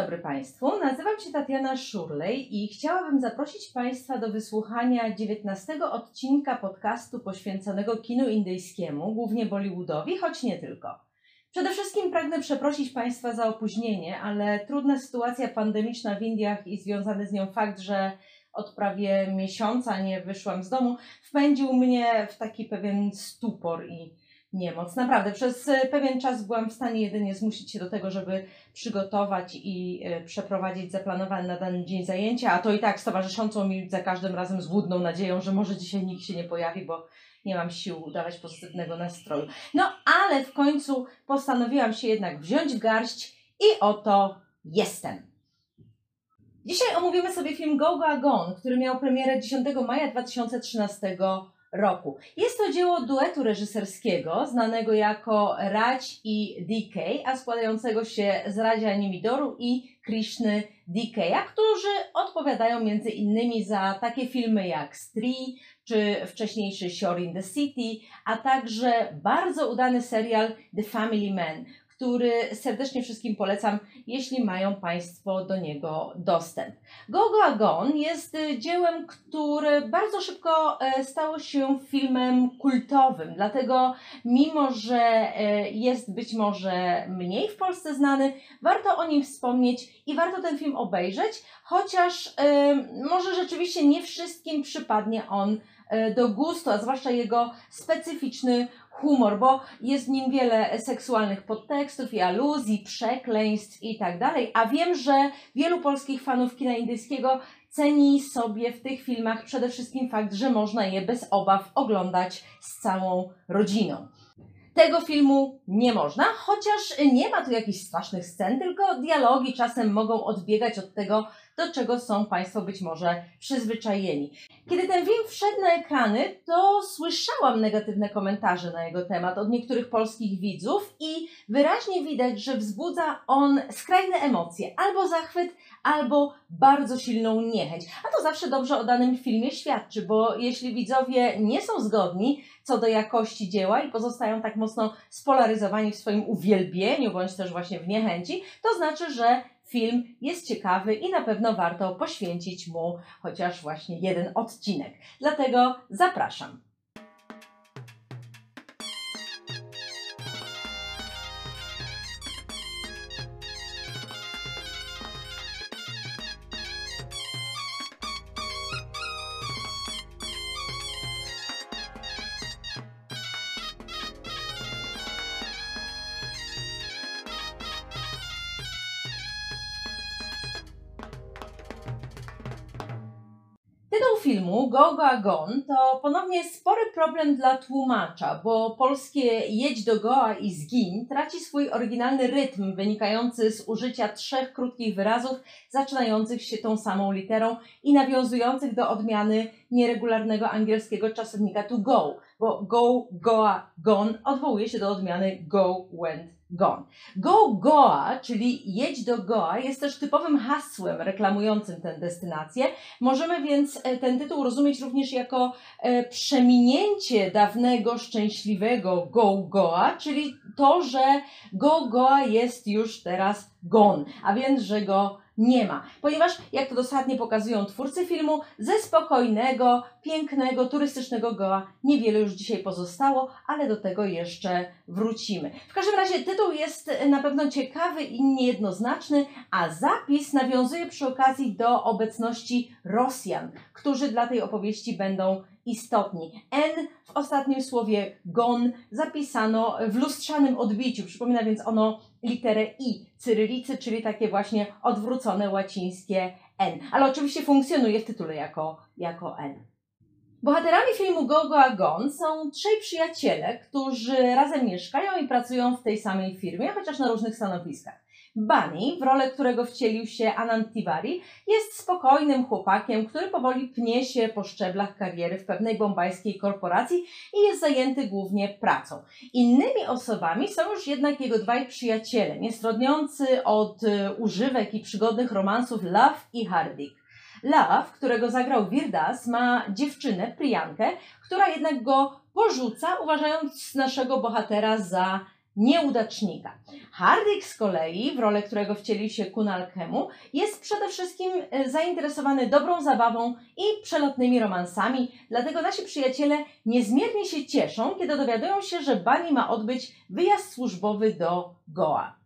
dobry Państwu, nazywam się Tatiana Szurlej i chciałabym zaprosić Państwa do wysłuchania 19 odcinka podcastu poświęconego kinu indyjskiemu, głównie Bollywoodowi, choć nie tylko. Przede wszystkim pragnę przeprosić Państwa za opóźnienie, ale trudna sytuacja pandemiczna w Indiach i związany z nią fakt, że od prawie miesiąca nie wyszłam z domu, wpędził mnie w taki pewien stupor i niemoc. Naprawdę, przez e, pewien czas byłam w stanie jedynie zmusić się do tego, żeby przygotować i e, przeprowadzić zaplanowane na dany dzień zajęcia, a to i tak z towarzyszącą mi za każdym razem złudną nadzieją, że może dzisiaj nikt się nie pojawi, bo nie mam sił udawać pozytywnego nastroju. No, ale w końcu postanowiłam się jednak wziąć w garść i oto jestem. Dzisiaj omówimy sobie film Go Go Gone, który miał premierę 10 maja 2013 roku. Jest to dzieło duetu reżyserskiego, znanego jako Raj i DK, a składającego się z Radzia Nimidoru i Krishny DK'a, którzy odpowiadają między innymi za takie filmy jak Stree, czy wcześniejszy Shore in the City, a także bardzo udany serial The Family Man, który serdecznie wszystkim polecam, jeśli mają Państwo do niego dostęp. Go Go Gone jest y, dziełem, które bardzo szybko e, stało się filmem kultowym, dlatego mimo, że e, jest być może mniej w Polsce znany, warto o nim wspomnieć i warto ten film obejrzeć, chociaż e, może rzeczywiście nie wszystkim przypadnie on do gustu, a zwłaszcza jego specyficzny humor, bo jest w nim wiele seksualnych podtekstów i aluzji, przekleństw i tak dalej. A wiem, że wielu polskich fanów kina indyjskiego ceni sobie w tych filmach przede wszystkim fakt, że można je bez obaw oglądać z całą rodziną. Tego filmu nie można, chociaż nie ma tu jakichś strasznych scen, tylko dialogi czasem mogą odbiegać od tego, do czego są Państwo być może przyzwyczajeni. Kiedy ten film wszedł na ekrany, to słyszałam negatywne komentarze na jego temat od niektórych polskich widzów i wyraźnie widać, że wzbudza on skrajne emocje, albo zachwyt, albo bardzo silną niechęć. A to zawsze dobrze o danym filmie świadczy, bo jeśli widzowie nie są zgodni co do jakości dzieła i pozostają tak mocno spolaryzowani w swoim uwielbieniu, bądź też właśnie w niechęci, to znaczy, że film jest ciekawy i na pewno warto poświęcić mu chociaż właśnie jeden odcinek. Dlatego zapraszam. Go Go Gone to ponownie spory problem dla tłumacza, bo polskie jedź do Goa i zgin traci swój oryginalny rytm wynikający z użycia trzech krótkich wyrazów zaczynających się tą samą literą i nawiązujących do odmiany nieregularnego angielskiego czasownika to go, bo go, goa, gone odwołuje się do odmiany go, went, gone. Go Goa, czyli jedź do Goa, jest też typowym hasłem reklamującym tę destynację. Możemy więc e, ten tytuł rozumieć również jako e, przeminięcie dawnego szczęśliwego Go Goa, czyli to, że Go Goa jest już teraz gone, a więc, że go nie ma. Ponieważ, jak to dosadnie pokazują twórcy filmu, ze spokojnego, pięknego, turystycznego Goa niewiele już dzisiaj pozostało, ale do tego jeszcze wrócimy. W każdym razie tytuł jest na pewno ciekawy i niejednoznaczny, a zapis nawiązuje przy okazji do obecności Rosjan, którzy dla tej opowieści będą istotni. N w ostatnim słowie gon zapisano w lustrzanym odbiciu. Przypomina więc ono literę I cyrylicy, czyli takie właśnie odwrócone łacińskie N. Ale oczywiście funkcjonuje w tytule jako, jako N. Bohaterami filmu Go Go Gon są trzej przyjaciele, którzy razem mieszkają i pracują w tej samej firmie, chociaż na różnych stanowiskach. Bunny, w rolę którego wcielił się Anand Tiwari, jest spokojnym chłopakiem, który powoli pnie się po szczeblach kariery w pewnej bombajskiej korporacji i jest zajęty głównie pracą. Innymi osobami są już jednak jego dwaj przyjaciele, niestrodniący od y, używek i przygodnych romansów Love i Hardik. Love, którego zagrał Wirdas, ma dziewczynę, Priyankę, która jednak go porzuca, uważając naszego bohatera za nieudacznika. Hardik z kolei, w rolę którego wcielił się Kunal Kemu, jest przede wszystkim e, zainteresowany dobrą zabawą i przelotnymi romansami, dlatego nasi przyjaciele niezmiernie się cieszą, kiedy dowiadują się, że Bunny ma odbyć wyjazd służbowy do Goa.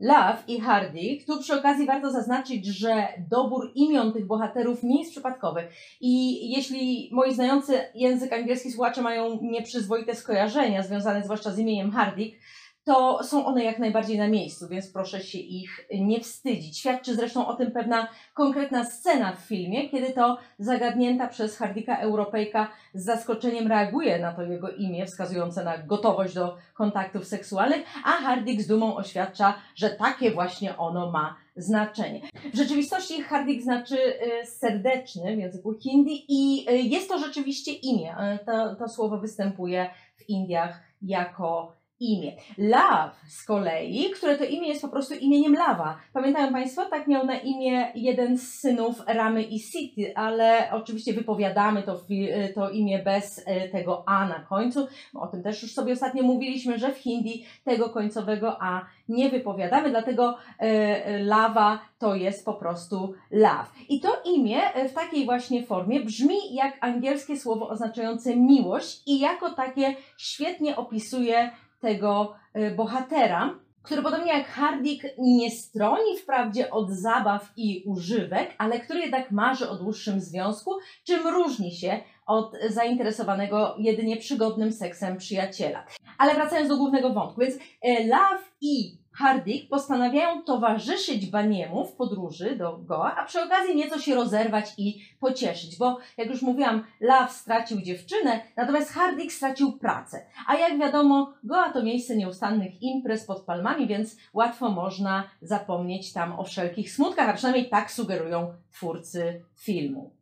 Love i Hardy. Tu przy okazji warto zaznaczyć, że dobór imion tych bohaterów nie jest przypadkowy. I jeśli moi znający język angielski słuchacze mają nieprzyzwoite skojarzenia związane zwłaszcza z imieniem Hardik, to są one jak najbardziej na miejscu, więc proszę się ich nie wstydzić. Świadczy zresztą o tym pewna konkretna scena w filmie, kiedy to zagadnięta przez Hardika Europejka z zaskoczeniem reaguje na to jego imię, wskazujące na gotowość do kontaktów seksualnych, a Hardik z dumą oświadcza, że takie właśnie ono ma znaczenie. W rzeczywistości Hardik znaczy y, serdeczny w języku hindi i y, jest to rzeczywiście imię. Y, to, to słowo występuje w Indiach jako imię. Love z kolei, które to imię jest po prostu imieniem Lawa. Pamiętają Państwo, tak miał na imię jeden z synów Ramy i Sity, ale oczywiście wypowiadamy to, to imię bez e, tego A na końcu. O tym też już sobie ostatnio mówiliśmy, że w hindi tego końcowego A nie wypowiadamy, dlatego e, Lawa to jest po prostu love. I to imię e, w takiej właśnie formie brzmi jak angielskie słowo oznaczające miłość i jako takie świetnie opisuje tego y, bohatera, który podobnie jak Hardik nie stroni wprawdzie od zabaw i używek, ale który jednak marzy o dłuższym związku, czym różni się od zainteresowanego jedynie przygodnym seksem przyjaciela. Ale wracając do głównego wątku, więc y, Love i Hardik postanawiają towarzyszyć Baniemu w podróży do Goa, a przy okazji nieco się rozerwać i pocieszyć, bo jak już mówiłam, Love stracił dziewczynę, natomiast Hardik stracił pracę. A jak wiadomo, Goa to miejsce nieustannych imprez pod palmami, więc łatwo można zapomnieć tam o wszelkich smutkach, a przynajmniej tak sugerują twórcy filmu.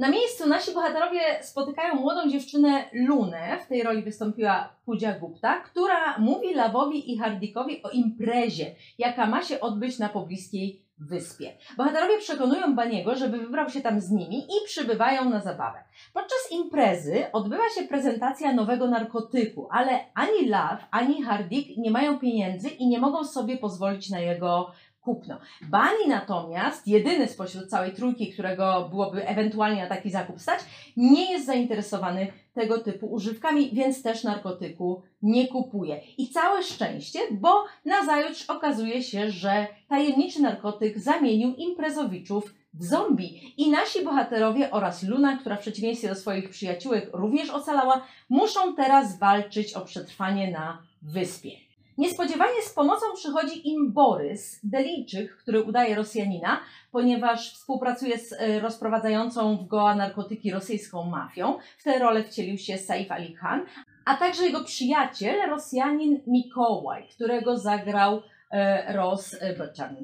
Na miejscu nasi bohaterowie spotykają młodą dziewczynę Lunę, w tej roli wystąpiła Pooja Gupta, która mówi Lawowi i Hardikowi o imprezie, jaka ma się odbyć na pobliskiej wyspie. Bohaterowie przekonują Baniego, żeby wybrał się tam z nimi i przybywają na zabawę. Podczas imprezy odbywa się prezentacja nowego narkotyku, ale ani Love, ani Hardik nie mają pieniędzy i nie mogą sobie pozwolić na jego kupno. Bani natomiast, jedyny spośród całej trójki, którego byłoby ewentualnie na taki zakup stać, nie jest zainteresowany tego typu używkami, więc też narkotyku nie kupuje. I całe szczęście, bo nazajutrz okazuje się, że tajemniczy narkotyk zamienił imprezowiczów w zombie. I nasi bohaterowie oraz Luna, która w przeciwieństwie do swoich przyjaciółek również ocalała, muszą teraz walczyć o przetrwanie na wyspie. Niespodziewanie z pomocą przychodzi im Borys, Delijczyk, który udaje Rosjanina, ponieważ współpracuje z e, rozprowadzającą w Goa narkotyki rosyjską mafią. W tę rolę wcielił się Saif Ali Khan, a także jego przyjaciel, Rosjanin Mikołaj, którego zagrał e, Ros Beczan.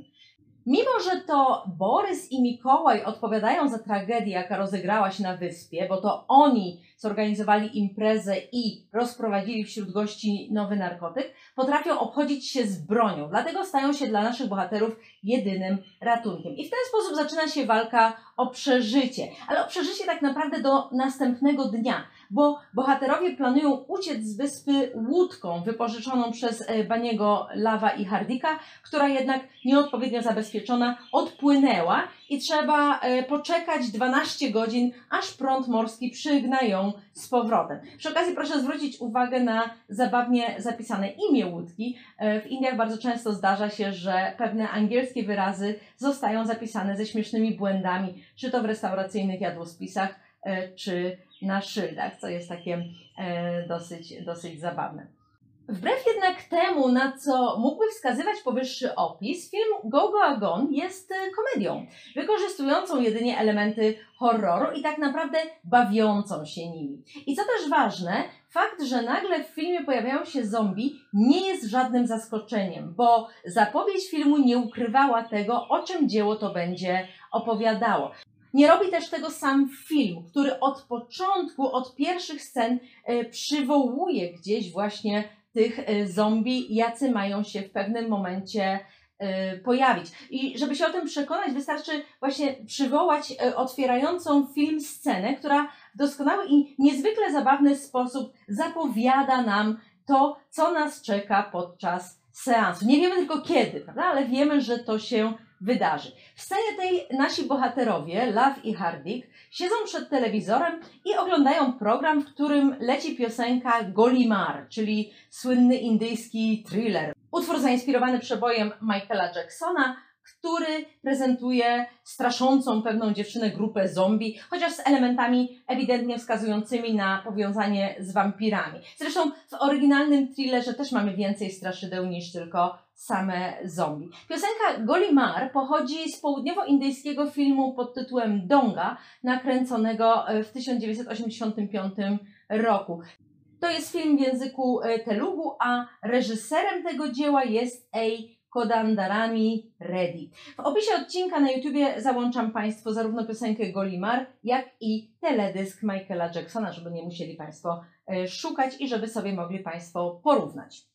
Mimo, że to Borys i Mikołaj odpowiadają za tragedię, jaka rozegrała się na wyspie, bo to oni zorganizowali imprezę i rozprowadzili wśród gości nowy narkotyk, potrafią obchodzić się z bronią. Dlatego stają się dla naszych bohaterów jedynym ratunkiem. I w ten sposób zaczyna się walka o przeżycie. Ale o przeżycie tak naprawdę do następnego dnia, bo bohaterowie planują uciec z wyspy łódką wypożyczoną przez e, Baniego Lawa i Hardika, która jednak nieodpowiednio zabezpieczona odpłynęła i trzeba e, poczekać 12 godzin, aż prąd morski przygna ją z powrotem. Przy okazji proszę zwrócić uwagę na zabawnie zapisane imię łódki. E, w Indiach bardzo często zdarza się, że pewne angielskie wyrazy zostają zapisane ze śmiesznymi błędami, czy to w restauracyjnych jadłospisach, e, czy na szyldach, co jest takie dosyć, dosyć zabawne. Wbrew jednak temu, na co mógłby wskazywać powyższy opis, film Go Go jest e, komedią, wykorzystującą jedynie elementy horroru i tak naprawdę bawiącą się nimi. I co też ważne, fakt, że nagle w filmie pojawiają się zombie nie jest żadnym zaskoczeniem, bo zapowiedź filmu nie ukrywała tego, o czym dzieło to będzie opowiadało. Nie robi też tego sam film, który od początku, od pierwszych scen e, przywołuje gdzieś właśnie tych e, zombie, jacy mają się w pewnym momencie e, pojawić. I żeby się o tym przekonać, wystarczy właśnie przywołać e, otwierającą film scenę, która w doskonały i niezwykle zabawny sposób zapowiada nam to, co nas czeka podczas seansu. Nie wiemy tylko kiedy, prawda? ale wiemy, że to się wydarzy. W scenie tej nasi bohaterowie, Love i Hardik, siedzą przed telewizorem i oglądają program, w którym leci piosenka Golimar, czyli słynny indyjski thriller. Utwór zainspirowany przebojem Michaela Jacksona, który prezentuje straszącą pewną dziewczynę grupę zombie, chociaż z elementami ewidentnie wskazującymi na powiązanie z wampirami. Zresztą w oryginalnym thrillerze też mamy więcej straszydeł niż tylko same zombie. Piosenka Golimar pochodzi z południowo-indyjskiego filmu pod tytułem Donga, nakręconego w 1985 roku. To jest film w języku e, telugu, a reżyserem tego dzieła jest A. Kodandarami Ready. W opisie odcinka na YouTubie załączam Państwu zarówno piosenkę Golimar, jak i teledysk Michaela Jacksona, żeby nie musieli Państwo e, szukać i żeby sobie mogli Państwo porównać.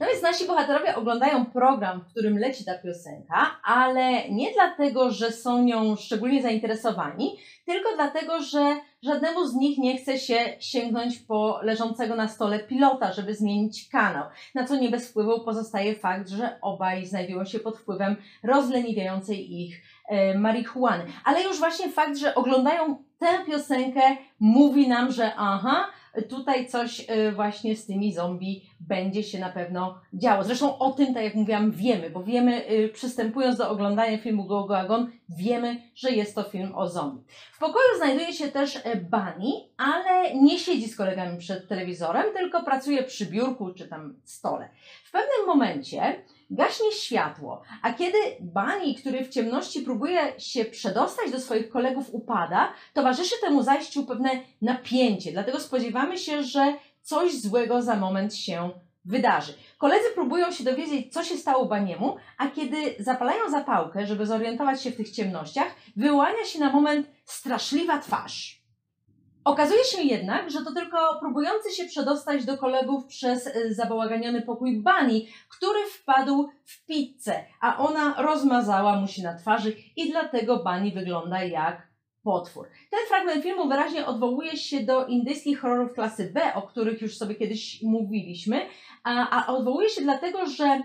No więc nasi bohaterowie oglądają program, w którym leci ta piosenka, ale nie dlatego, że są nią szczególnie zainteresowani, tylko dlatego, że żadnemu z nich nie chce się sięgnąć po leżącego na stole pilota, żeby zmienić kanał. Na co nie bez wpływu pozostaje fakt, że obaj znajdują się pod wpływem rozleniwiającej ich e, marihuany. Ale już właśnie fakt, że oglądają tę piosenkę mówi nam, że aha, tutaj coś y, właśnie z tymi zombie będzie się na pewno działo. Zresztą o tym, tak jak mówiłam, wiemy, bo wiemy, y, przystępując do oglądania filmu Go Go Agon, wiemy, że jest to film o zombie. W pokoju znajduje się też e, Bunny, ale nie siedzi z kolegami przed telewizorem, tylko pracuje przy biurku czy tam stole. W pewnym momencie gaśnie światło, a kiedy Bunny, który w ciemności próbuje się przedostać do swoich kolegów, upada, towarzyszy temu zajściu pewne napięcie. Dlatego spodziewamy się, że coś złego za moment się wydarzy. Koledzy próbują się dowiedzieć, co się stało Baniemu, a kiedy zapalają zapałkę, żeby zorientować się w tych ciemnościach, wyłania się na moment straszliwa twarz. Okazuje się jednak, że to tylko próbujący się przedostać do kolegów przez y, zabałaganiony pokój Bani, który wpadł w pizzę, a ona rozmazała mu się na twarzy i dlatego Bani wygląda jak potwór. Ten fragment filmu wyraźnie odwołuje się do indyjskich horrorów klasy B, o których już sobie kiedyś mówiliśmy, a, a odwołuje się dlatego, że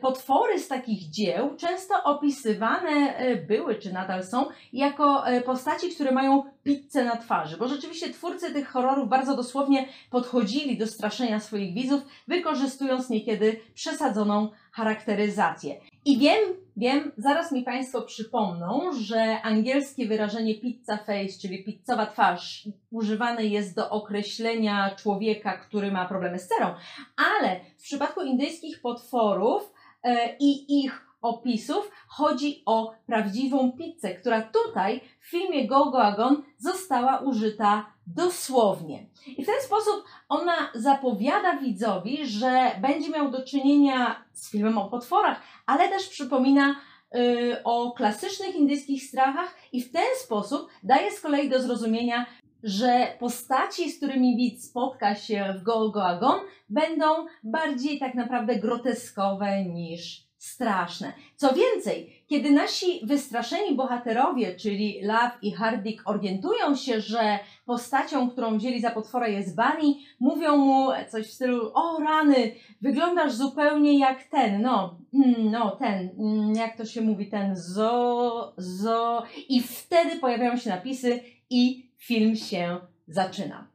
potwory z takich dzieł często opisywane e, były, czy nadal są, jako e, postaci, które mają pizzę na twarzy, bo rzeczywiście twórcy tych horrorów bardzo dosłownie podchodzili do straszenia swoich widzów, wykorzystując niekiedy przesadzoną charakteryzację. I wiem, wiem, zaraz mi Państwo przypomną, że angielskie wyrażenie pizza face, czyli pizzowa twarz, używane jest do określenia człowieka, który ma problemy z cerą, ale w przypadku indyjskich potworów e, i ich opisów chodzi o prawdziwą pizzę, która tutaj w filmie Go Go Agon została użyta dosłownie. I w ten sposób ona zapowiada widzowi, że będzie miał do czynienia z filmem o potworach, ale też przypomina y, o klasycznych indyjskich strachach i w ten sposób daje z kolei do zrozumienia, że postaci, z którymi widz spotka się w Go Go Agon, będą bardziej tak naprawdę groteskowe niż straszne. Co więcej, kiedy nasi wystraszeni bohaterowie, czyli Love i Hardik, orientują się, że postacią, którą wzięli za potwora jest Bunny, mówią mu coś w stylu: O rany, wyglądasz zupełnie jak ten, no, mm, no, ten, mm, jak to się mówi, ten zo, zo. I wtedy pojawiają się napisy i film się zaczyna.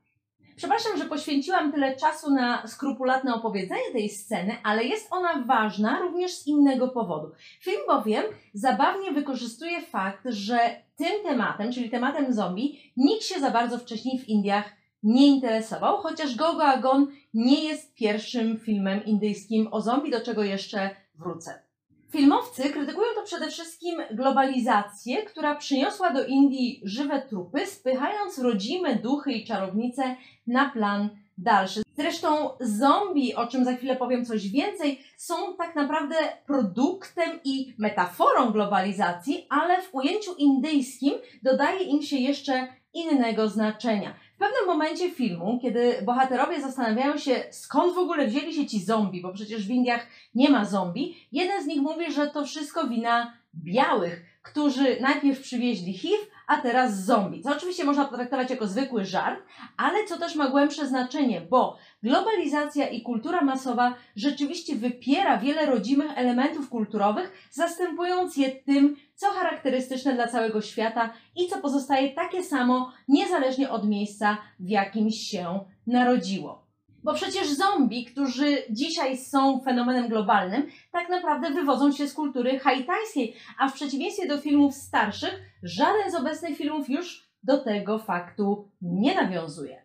Przepraszam, że poświęciłam tyle czasu na skrupulatne opowiedzenie tej sceny, ale jest ona ważna również z innego powodu. Film bowiem zabawnie wykorzystuje fakt, że tym tematem, czyli tematem zombie, nikt się za bardzo wcześniej w Indiach nie interesował, chociaż Gogo Agon nie jest pierwszym filmem indyjskim o zombie, do czego jeszcze wrócę. Filmowcy krytykują to przede wszystkim globalizację, która przyniosła do Indii żywe trupy, spychając rodzime duchy i czarownice na plan dalszy. Zresztą zombie, o czym za chwilę powiem coś więcej, są tak naprawdę produktem i metaforą globalizacji, ale w ujęciu indyjskim dodaje im się jeszcze innego znaczenia. W pewnym momencie filmu, kiedy bohaterowie zastanawiają się, skąd w ogóle wzięli się ci zombie, bo przecież w Indiach nie ma zombie, jeden z nich mówi, że to wszystko wina białych, którzy najpierw przywieźli HIV, a teraz zombie. Co oczywiście można potraktować jako zwykły żart, ale co też ma głębsze znaczenie, bo globalizacja i kultura masowa rzeczywiście wypiera wiele rodzimych elementów kulturowych, zastępując je tym, co charakterystyczne dla całego świata i co pozostaje takie samo, niezależnie od miejsca, w jakim się narodziło. Bo przecież zombie, którzy dzisiaj są fenomenem globalnym, tak naprawdę wywodzą się z kultury haitańskiej, a w przeciwieństwie do filmów starszych, żaden z obecnych filmów już do tego faktu nie nawiązuje.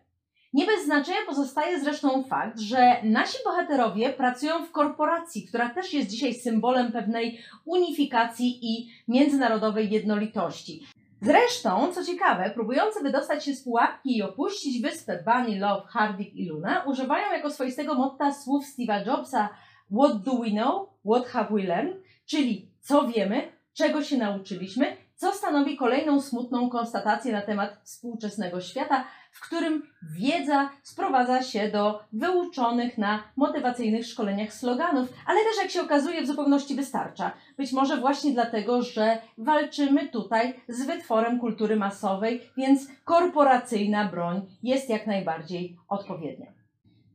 Nie bez znaczenia pozostaje zresztą fakt, że nasi bohaterowie pracują w korporacji, która też jest dzisiaj symbolem pewnej unifikacji i międzynarodowej jednolitości. Zresztą, co ciekawe, próbujący wydostać się z pułapki i opuścić wyspę Bunny, Love, Hardik i Luna używają jako swoistego motta słów Steve'a Jobsa What do we know? What have we learned? Czyli co wiemy, czego się nauczyliśmy, co stanowi kolejną smutną konstatację na temat współczesnego świata, w którym wiedza sprowadza się do wyuczonych na motywacyjnych szkoleniach sloganów, ale też jak się okazuje w zupełności wystarcza. Być może właśnie dlatego, że walczymy tutaj z wytworem kultury masowej, więc korporacyjna broń jest jak najbardziej odpowiednia.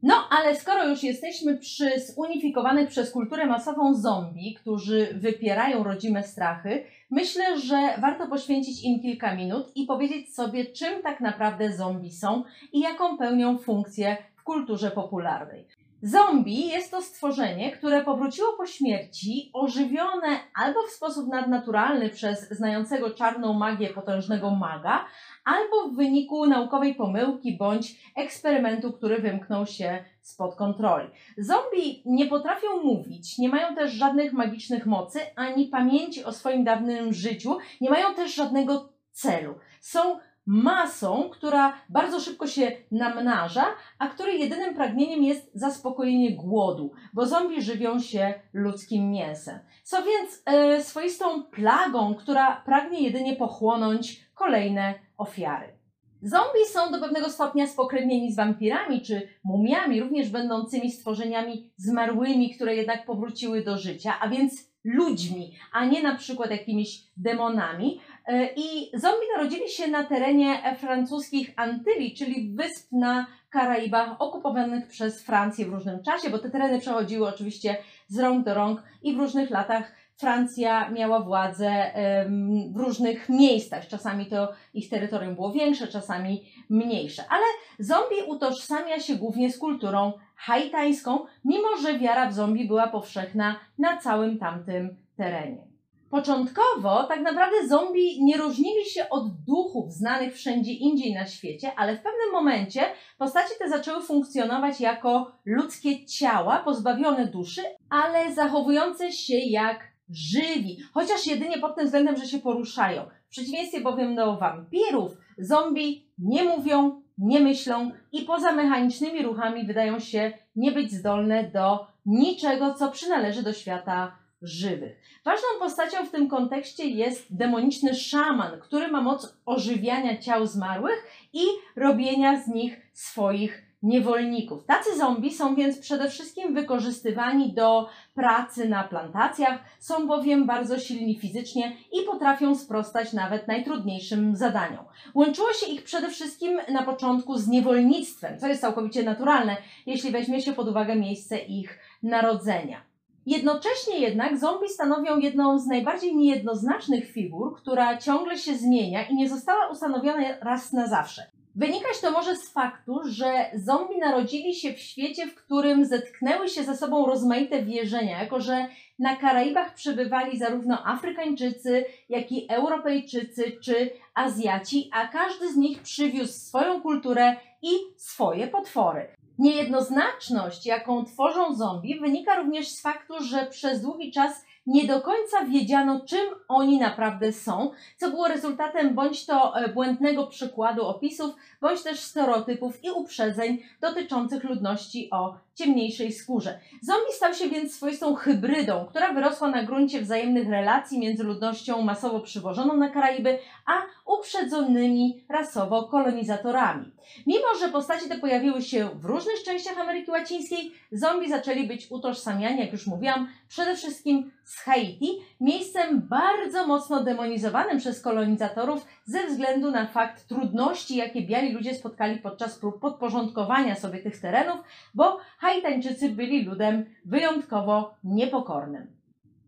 No, ale skoro już jesteśmy przy zunifikowanych przez kulturę masową zombie, którzy wypierają rodzime strachy, myślę, że warto poświęcić im kilka minut i powiedzieć sobie, czym tak naprawdę zombie są i jaką pełnią funkcję w kulturze popularnej. Zombie jest to stworzenie, które powróciło po śmierci, ożywione albo w sposób nadnaturalny przez znającego czarną magię potężnego maga, albo w wyniku naukowej pomyłki bądź eksperymentu, który wymknął się spod kontroli. Zombie nie potrafią mówić, nie mają też żadnych magicznych mocy ani pamięci o swoim dawnym życiu, nie mają też żadnego celu. Są masą, która bardzo szybko się namnaża, a której jedynym pragnieniem jest zaspokojenie głodu, bo zombie żywią się ludzkim mięsem. Są więc e, swoistą plagą, która pragnie jedynie pochłonąć kolejne ofiary. Zombie są do pewnego stopnia spokrewnieni z wampirami czy mumiami, również będącymi stworzeniami zmarłymi, które jednak powróciły do życia, a więc ludźmi, a nie na przykład jakimiś demonami. E, I zombie narodzili się na terenie francuskich Antyli, czyli wysp na Karaibach okupowanych przez Francję w różnym czasie, bo te tereny przechodziły oczywiście z rąk do rąk i w różnych latach Francja miała władzę w różnych miejscach. Czasami to ich terytorium było większe, czasami mniejsze. Ale zombie utożsamia się głównie z kulturą haitańską, mimo że wiara w zombie była powszechna na całym tamtym terenie. Początkowo tak naprawdę zombie nie różnili się od duchów znanych wszędzie indziej na świecie, ale w pewnym momencie postacie te zaczęły funkcjonować jako ludzkie ciała pozbawione duszy, ale zachowujące się jak żywi, chociaż jedynie pod tym względem, że się poruszają. W przeciwieństwie bowiem do wampirów, zombie nie mówią, nie myślą i poza mechanicznymi ruchami wydają się nie być zdolne do niczego, co przynależy do świata żywych. Ważną postacią w tym kontekście jest demoniczny szaman, który ma moc ożywiania ciał zmarłych i robienia z nich swoich niewolników. Tacy zombie są więc przede wszystkim wykorzystywani do pracy na plantacjach, są bowiem bardzo silni fizycznie i potrafią sprostać nawet najtrudniejszym zadaniom. Łączyło się ich przede wszystkim na początku z niewolnictwem, co jest całkowicie naturalne, jeśli weźmie się pod uwagę miejsce ich narodzenia. Jednocześnie jednak zombie stanowią jedną z najbardziej niejednoznacznych figur, która ciągle się zmienia i nie została ustanowiona raz na zawsze. Wynikać to może z faktu, że zombie narodzili się w świecie, w którym zetknęły się ze sobą rozmaite wierzenia, jako że na Karaibach przebywali zarówno Afrykańczycy, jak i Europejczycy czy Azjaci, a każdy z nich przywiózł swoją kulturę i swoje potwory. Niejednoznaczność, jaką tworzą zombie, wynika również z faktu, że przez długi czas nie do końca wiedziano, czym oni naprawdę są, co było rezultatem bądź to e, błędnego przykładu opisów, bądź też stereotypów i uprzedzeń dotyczących ludności o ciemniejszej skórze. Zombie stał się więc swoistą hybrydą, która wyrosła na gruncie wzajemnych relacji między ludnością masowo przywożoną na Karaiby, a uprzedzonymi rasowo kolonizatorami. Mimo, że postacie te pojawiły się w różnych częściach Ameryki Łacińskiej, zombie zaczęli być utożsamiani, jak już mówiłam, przede wszystkim z Haiti, miejscem bardzo mocno demonizowanym przez kolonizatorów ze względu na fakt trudności, jakie biali ludzie spotkali podczas prób podporządkowania sobie tych terenów, bo Haitańczycy byli ludem wyjątkowo niepokornym.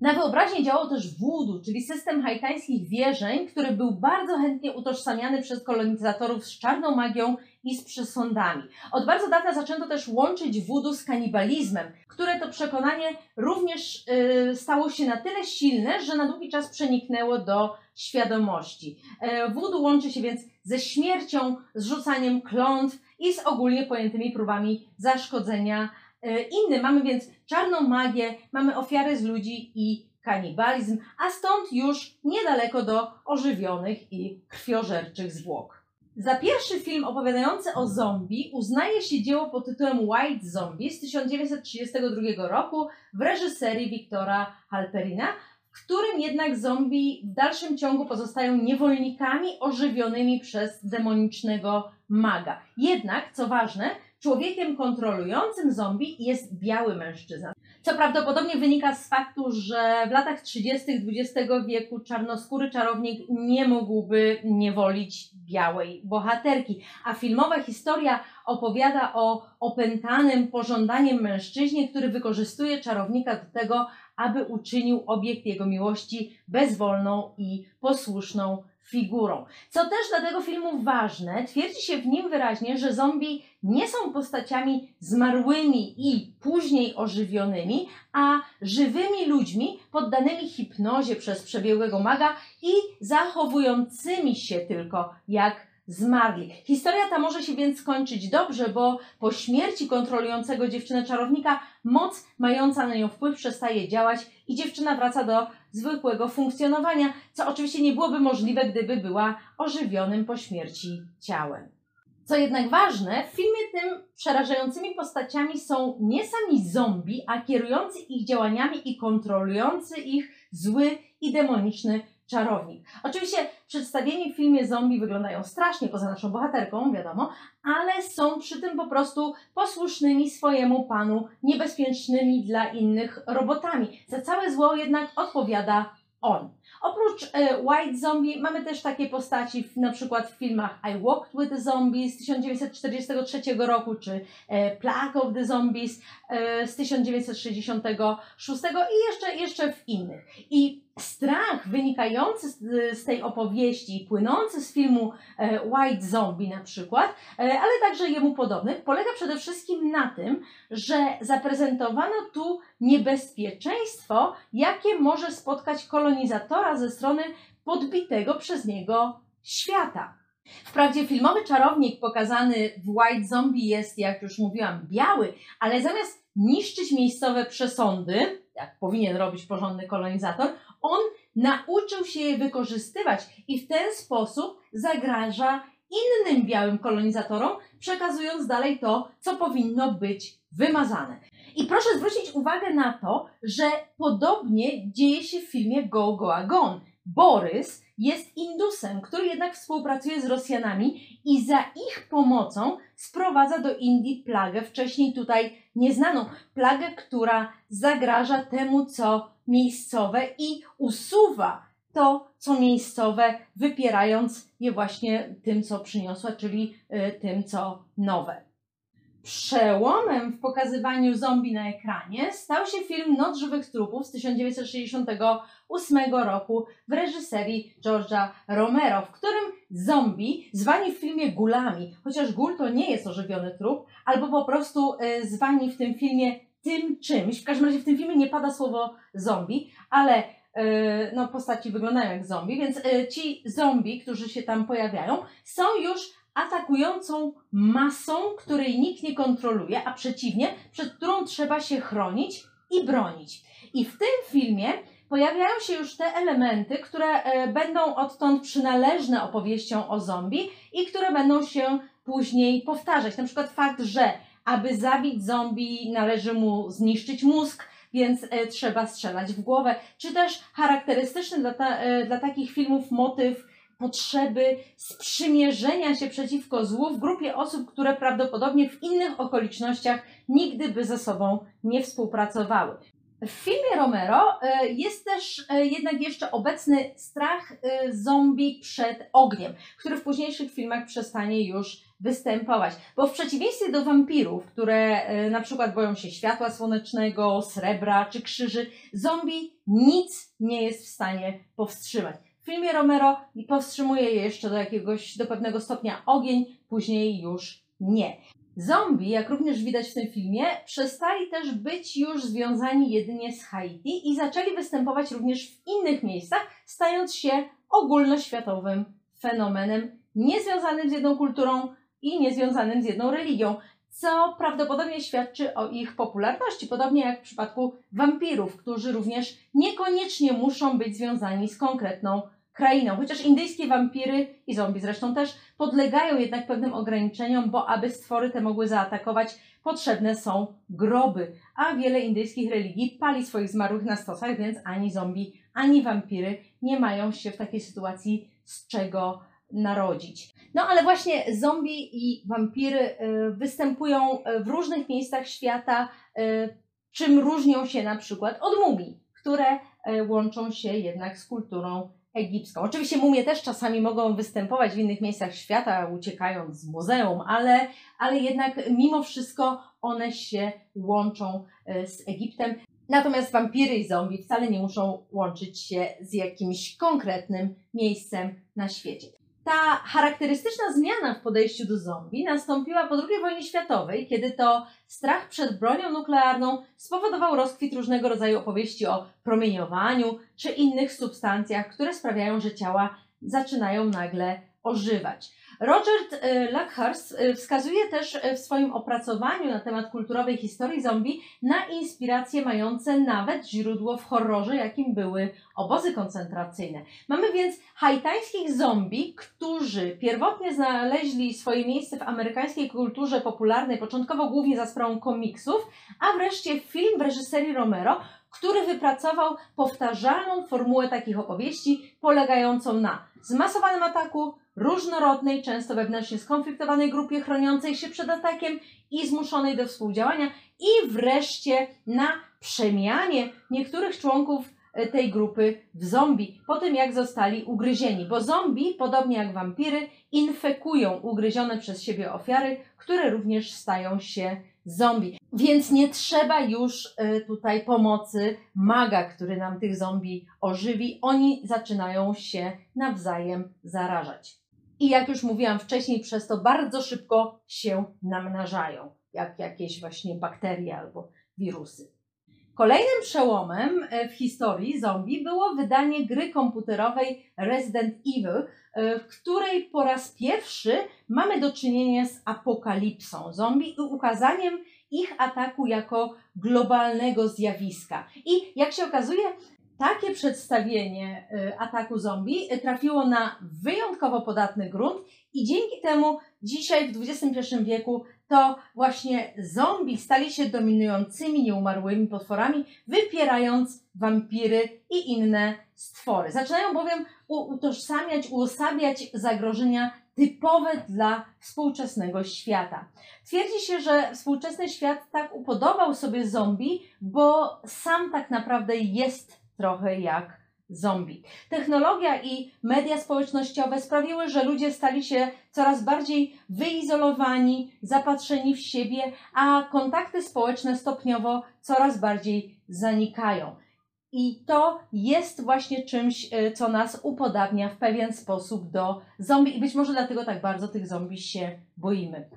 Na wyobraźnię działał też voodoo, czyli system haitańskich wierzeń, który był bardzo chętnie utożsamiany przez kolonizatorów z czarną magią i z przesądami. Od bardzo dawna zaczęto też łączyć voodoo z kanibalizmem, które to przekonanie również yy, stało się na tyle silne, że na długi czas przeniknęło do świadomości. Yy, voodoo łączy się więc ze śmiercią, z rzucaniem klątw i z ogólnie pojętymi próbami zaszkodzenia E, inny. Mamy więc czarną magię, mamy ofiary z ludzi i kanibalizm, a stąd już niedaleko do ożywionych i krwiożerczych zwłok. Za pierwszy film opowiadający o zombie uznaje się dzieło pod tytułem White Zombie z 1932 roku w reżyserii Wiktora Halperina, w którym jednak zombie w dalszym ciągu pozostają niewolnikami ożywionymi przez demonicznego maga. Jednak, co ważne, człowiekiem kontrolującym zombie jest biały mężczyzna. Co prawdopodobnie wynika z faktu, że w latach 30. XX wieku czarnoskóry czarownik nie mógłby niewolić białej bohaterki, a filmowa historia opowiada o opętanym pożądaniem mężczyźnie, który wykorzystuje czarownika do tego, aby uczynił obiekt jego miłości bezwolną i posłuszną figurą. Co też dla tego filmu ważne, twierdzi się w nim wyraźnie, że zombie nie są postaciami zmarłymi i później ożywionymi, a żywymi ludźmi poddanymi hipnozie przez przebiegłego maga i zachowującymi się tylko jak zmarli. Historia ta może się więc skończyć dobrze, bo po śmierci kontrolującego dziewczynę czarownika moc mająca na nią wpływ przestaje działać i dziewczyna wraca do zwykłego funkcjonowania, co oczywiście nie byłoby możliwe, gdyby była ożywionym po śmierci ciałem. Co jednak ważne, w filmie tym przerażającymi postaciami są nie sami zombie, a kierujący ich działaniami i kontrolujący ich zły i demoniczny czarownik. Oczywiście przedstawieni w filmie zombie wyglądają strasznie, poza naszą bohaterką, wiadomo, ale są przy tym po prostu posłusznymi swojemu panu, niebezpiecznymi dla innych robotami. Za całe zło jednak odpowiada on. Oprócz e, White Zombie mamy też takie postaci w, na przykład w filmach I Walked with the Zombies z 1943 roku, czy e, Plague of the Zombies e, z 1966 i jeszcze, jeszcze w innych. I strach wynikający z, z, tej opowieści, płynący z filmu e, White Zombie na przykład, e, ale także jemu podobnych, polega przede wszystkim na tym, że zaprezentowano tu niebezpieczeństwo, jakie może spotkać kolonizatora ze strony podbitego przez niego świata. Wprawdzie filmowy czarownik pokazany w White Zombie jest, jak już mówiłam, biały, ale zamiast niszczyć miejscowe przesądy, jak powinien robić porządny kolonizator, on nauczył się je wykorzystywać i w ten sposób zagraża innym białym kolonizatorom, przekazując dalej to, co powinno być wymazane. I proszę zwrócić uwagę na to, że podobnie dzieje się w filmie Go Go Gone. Borys jest Indusem, który jednak współpracuje z Rosjanami i za ich pomocą sprowadza do Indii plagę, wcześniej tutaj nieznaną. Plagę, która zagraża temu, co miejscowe i usuwa to, co miejscowe, wypierając je właśnie tym, co przyniosła, czyli y, tym, co nowe. Przełomem w pokazywaniu zombie na ekranie stał się film Noc żywych trupów z 1968 roku w reżyserii George'a Romero, w którym zombie, zwani w filmie gulami, chociaż gul to nie jest ożywiony trup, albo po prostu y, zwani w tym filmie tym czymś, w każdym razie w tym filmie nie pada słowo zombie, ale y, no, postaci wyglądają jak zombie, więc y, ci zombie, którzy się tam pojawiają, są już atakującą masą, której nikt nie kontroluje, a przeciwnie, przed którą trzeba się chronić i bronić. I w tym filmie pojawiają się już te elementy, które e, będą odtąd przynależne opowieściom o zombie i które będą się później powtarzać. Na przykład fakt, że aby zabić zombie należy mu zniszczyć mózg, więc e, trzeba strzelać w głowę. Czy też charakterystyczny dla, ta, e, dla takich filmów motyw potrzeby sprzymierzenia się przeciwko złu w grupie osób, które prawdopodobnie w innych okolicznościach nigdy by ze sobą nie współpracowały. W filmie Romero e, jest też e, jednak jeszcze obecny strach e, zombie przed ogniem, który w późniejszych filmach przestanie już występować. Bo w przeciwieństwie do wampirów, które na przykład boją się światła słonecznego, srebra czy krzyży, zombie nic nie jest w stanie powstrzymać. W filmie Romero powstrzymuje je jeszcze do jakiegoś, do pewnego stopnia ogień, później już nie. Zombie, jak również widać w tym filmie, przestali też być już związani jedynie z Haiti i zaczęli występować również w innych miejscach, stając się ogólnoświatowym fenomenem niezwiązanym z jedną kulturą i niezwiązanym z jedną religią, co prawdopodobnie świadczy o ich popularności, podobnie jak w przypadku wampirów, którzy również niekoniecznie muszą być związani z konkretną krainą. Chociaż indyjskie wampiry i zombie zresztą też podlegają jednak pewnym ograniczeniom, bo aby stwory te mogły zaatakować, potrzebne są groby. A wiele indyjskich religii pali swoich zmarłych na stosach, więc ani zombie, ani wampiry nie mają się w takiej sytuacji z czego narodzić. No ale właśnie zombie i wampiry y, występują w różnych miejscach świata, y, czym różnią się na przykład od mumii, które y, łączą się jednak z kulturą egipską. Oczywiście mumie też czasami mogą występować w innych miejscach świata, uciekając z muzeum, ale, ale jednak mimo wszystko one się łączą z Egiptem. Natomiast wampiry i zombie wcale nie muszą łączyć się z jakimś konkretnym miejscem na świecie. Ta charakterystyczna zmiana w podejściu do zombie nastąpiła po II wojnie światowej, kiedy to strach przed bronią nuklearną spowodował rozkwit różnego rodzaju opowieści o promieniowaniu czy innych substancjach, które sprawiają, że ciała zaczynają nagle ożywać. Roger e, Luckhurst e, wskazuje też e, w swoim opracowaniu na temat kulturowej historii zombie na inspiracje mające nawet źródło w horrorze, jakim były obozy koncentracyjne. Mamy więc haitańskich zombie, którzy pierwotnie znaleźli swoje miejsce w amerykańskiej kulturze popularnej, początkowo głównie za sprawą komiksów, a wreszcie film w reżyserii Romero, który wypracował powtarzalną formułę takich opowieści, polegającą na zmasowanym ataku, różnorodnej, często wewnętrznie skonfliktowanej grupie chroniącej się przed atakiem i zmuszonej do współdziałania, i wreszcie na przemianie niektórych członków e, tej grupy w zombie, po tym jak zostali ugryzieni, bo zombie, podobnie jak wampiry, infekują ugryzione przez siebie ofiary, które również stają się zombie. Więc nie trzeba już e, tutaj pomocy maga, który nam tych zombie ożywi. Oni zaczynają się nawzajem zarażać. I jak już mówiłam wcześniej, przez to bardzo szybko się namnażają, jak jakieś właśnie bakterie albo wirusy. Kolejnym przełomem e, w historii zombie było wydanie gry komputerowej Resident Evil, e, w której po raz pierwszy mamy do czynienia z apokalipsą zombie i ukazaniem ich ataku jako globalnego zjawiska. I jak się okazuje, takie przedstawienie y, ataku zombie trafiło na wyjątkowo podatny grunt i dzięki temu dzisiaj w XXI wieku to właśnie zombie stali się dominującymi nieumarłymi potworami, wypierając wampiry i inne stwory. Zaczynają bowiem utożsamiać, uosabiać zagrożenia typowe dla współczesnego świata. Twierdzi się, że współczesny świat tak upodobał sobie zombie, bo sam tak naprawdę jest trochę jak zombie. Technologia i media społecznościowe sprawiły, że ludzie stali się coraz bardziej wyizolowani, zapatrzeni w siebie, a kontakty społeczne stopniowo coraz bardziej zanikają. I to jest właśnie czymś, e, co nas upodabnia w pewien sposób do zombie, i być może dlatego tak bardzo tych zombie się boimy.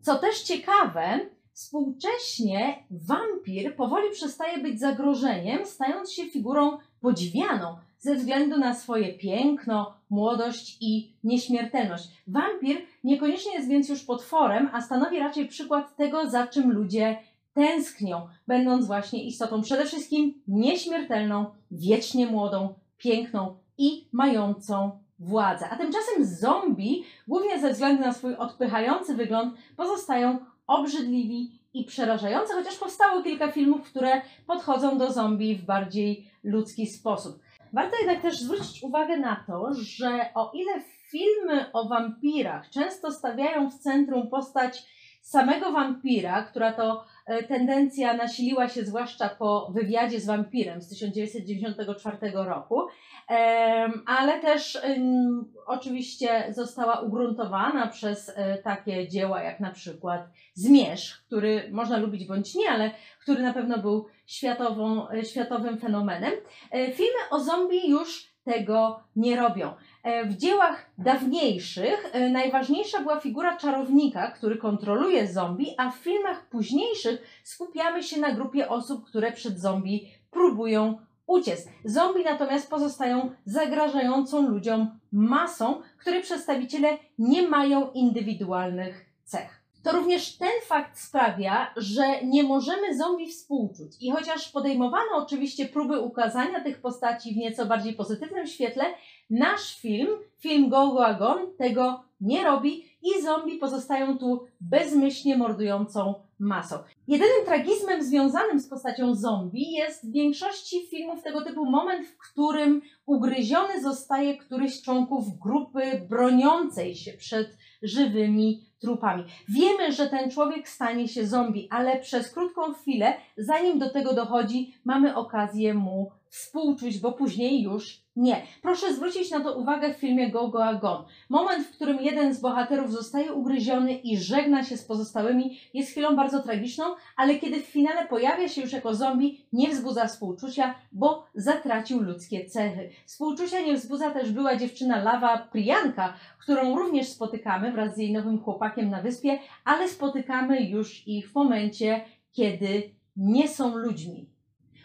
Co też ciekawe, Współcześnie wampir powoli przestaje być zagrożeniem, stając się figurą podziwianą ze względu na swoje piękno, młodość i nieśmiertelność. Wampir niekoniecznie jest więc już potworem, a stanowi raczej przykład tego, za czym ludzie tęsknią, będąc właśnie istotą przede wszystkim nieśmiertelną, wiecznie młodą, piękną i mającą władzę. A tymczasem zombie, głównie ze względu na swój odpychający wygląd, pozostają obrzydliwi i przerażające, chociaż powstało kilka filmów, które podchodzą do zombie w bardziej ludzki sposób. Warto jednak też zwrócić uwagę na to, że o ile filmy o wampirach często stawiają w centrum postać samego wampira, która to e, tendencja nasiliła się zwłaszcza po wywiadzie z wampirem z 1994 roku, ale też oczywiście została ugruntowana przez e, takie dzieła jak na przykład Zmierzch, który można lubić bądź nie, ale który na pewno był światową, e, światowym fenomenem. Filmy o zombie już tego nie robią. E, w dziełach dawniejszych e, najważniejsza była figura czarownika, który kontroluje zombie, a w filmach późniejszych skupiamy się na grupie osób, które przed zombie próbują uciec. Zombie natomiast pozostają zagrażającą ludziom masą, której przedstawiciele nie mają indywidualnych cech. To również ten fakt sprawia, że nie możemy zombie współczuć. I chociaż podejmowano oczywiście próby ukazania tych postaci w nieco bardziej pozytywnym świetle, nasz film, film Go Go Agon, tego nie robi i zombie pozostają tu bezmyślnie mordującą masą. Jedynym tragizmem związanym z postacią zombie jest w większości filmów tego typu moment, w którym ugryziony zostaje któryś z członków grupy broniącej się przed żywymi trupami. Wiemy, że ten człowiek stanie się zombie, ale przez krótką chwilę, zanim do tego dochodzi, mamy okazję mu współczuć, bo później już nie. Proszę zwrócić na to uwagę w filmie Go Go Agon. Moment, w którym jeden z bohaterów zostaje ugryziony i żegna się z pozostałymi, jest chwilą bardzo tragiczną, ale kiedy w finale pojawia się już jako zombie, nie wzbudza współczucia, bo zatracił ludzkie cechy. Współczucia nie wzbudza też była dziewczyna Lawa Priyanka, którą również spotykamy wraz z jej nowym chłopakiem na wyspie, ale spotykamy już ich w momencie, kiedy nie są ludźmi.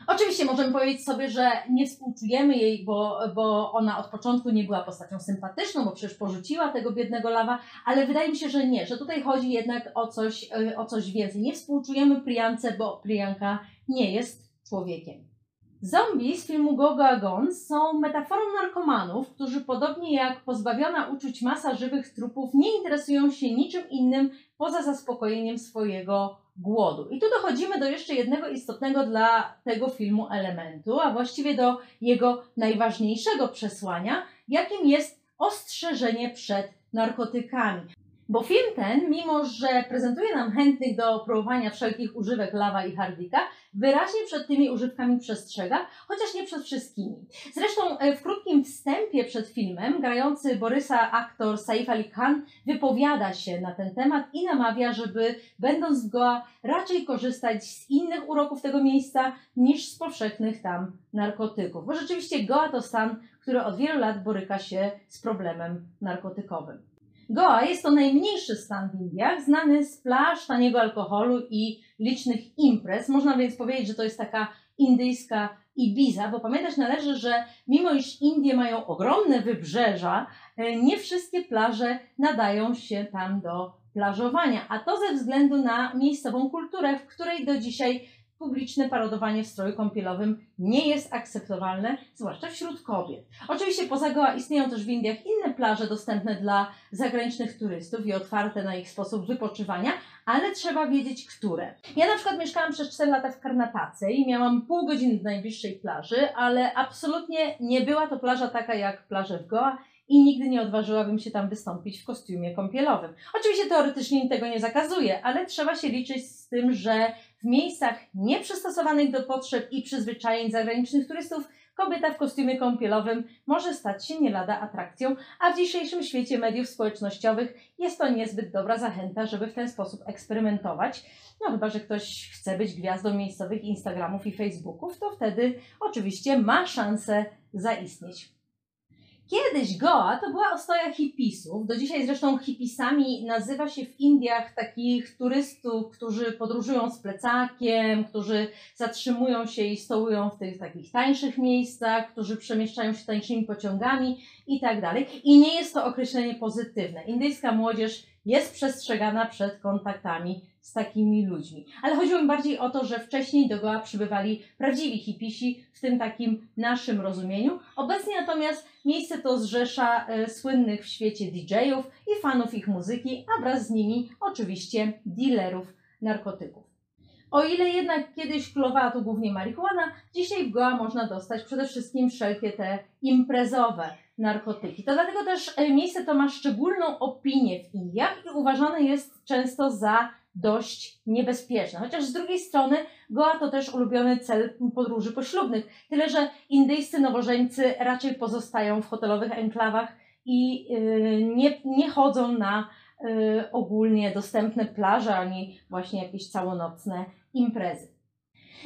Oczywiście możemy powiedzieć sobie, że nie współczujemy jej, bo, bo ona od początku nie była postacią sympatyczną, bo przecież porzuciła tego biednego lawa, ale wydaje mi się, że nie, że tutaj chodzi jednak o coś, e, o coś więcej. Nie współczujemy Priance, bo Priyanka nie jest człowiekiem. Zombie z filmu Gogo Agon są metaforą narkomanów, którzy podobnie jak pozbawiona uczuć masa żywych trupów nie interesują się niczym innym poza zaspokojeniem swojego głodu. I tu dochodzimy do jeszcze jednego istotnego dla tego filmu elementu, a właściwie do jego najważniejszego przesłania, jakim jest ostrzeżenie przed narkotykami. Bo film ten, mimo że prezentuje nam chętnych do próbowania wszelkich używek lawa i hardika, wyraźnie przed tymi używkami przestrzega, chociaż nie przed wszystkimi. Zresztą e, w krótkim wstępie przed filmem grający Borysa aktor Saif Ali Khan wypowiada się na ten temat i namawia, żeby będąc w Goa raczej korzystać z innych uroków tego miejsca niż z powszechnych tam narkotyków. Bo rzeczywiście Goa to stan, który od wielu lat boryka się z problemem narkotykowym. Goa jest to najmniejszy stan w Indiach, znany z plaż, taniego alkoholu i licznych imprez. Można więc powiedzieć, że to jest taka indyjska Ibiza, bo pamiętać należy, że mimo iż Indie mają ogromne wybrzeża, e, nie wszystkie plaże nadają się tam do plażowania, a to ze względu na miejscową kulturę, w której do dzisiaj publiczne parodowanie w stroju kąpielowym nie jest akceptowalne, zwłaszcza wśród kobiet. Oczywiście poza Goa istnieją też w Indiach inne plaże dostępne dla zagranicznych turystów i otwarte na ich sposób wypoczywania, ale trzeba wiedzieć, które. Ja na przykład mieszkałam przez 4 lata w Karnatace i miałam pół godziny do najbliższej plaży, ale absolutnie nie była to plaża taka jak plaże w Goa i nigdy nie odważyłabym się tam wystąpić w kostiumie kąpielowym. Oczywiście teoretycznie tego nie zakazuje, ale trzeba się liczyć z tym, że w miejscach nieprzystosowanych do potrzeb i przyzwyczajeń zagranicznych turystów kobieta w kostiumie kąpielowym może stać się nie lada atrakcją, a w dzisiejszym świecie mediów społecznościowych jest to niezbyt dobra zachęta, żeby w ten sposób eksperymentować. No chyba, że ktoś chce być gwiazdą miejscowych Instagramów i Facebooków, to wtedy oczywiście ma szansę zaistnieć. Kiedyś Goa to była ostoja hipisów. Do dzisiaj zresztą hipisami nazywa się w Indiach takich turystów, którzy podróżują z plecakiem, którzy zatrzymują się i stołują w tych takich tańszych miejscach, którzy przemieszczają się tańszymi pociągami i tak dalej. I nie jest to określenie pozytywne. Indyjska młodzież jest przestrzegana przed kontaktami z takimi ludźmi. Ale chodziło mi bardziej o to, że wcześniej do Goa przybywali prawdziwi hipisi, w tym takim naszym rozumieniu. Obecnie natomiast miejsce to zrzesza e, słynnych w świecie DJ-ów i fanów ich muzyki, a wraz z nimi oczywiście dealerów narkotyków. O ile jednak kiedyś królowała tu głównie marihuana, dzisiaj w Goa można dostać przede wszystkim wszelkie te imprezowe narkotyki. To dlatego też e, miejsce to ma szczególną opinię w Indiach i uważane jest często za dość niebezpieczne. Chociaż z drugiej strony Goa to też ulubiony cel podróży poślubnych. Tyle, że indyjscy nowożeńcy raczej pozostają w hotelowych enklawach i yy, nie, nie chodzą na yy, ogólnie dostępne plaże ani właśnie jakieś całonocne imprezy.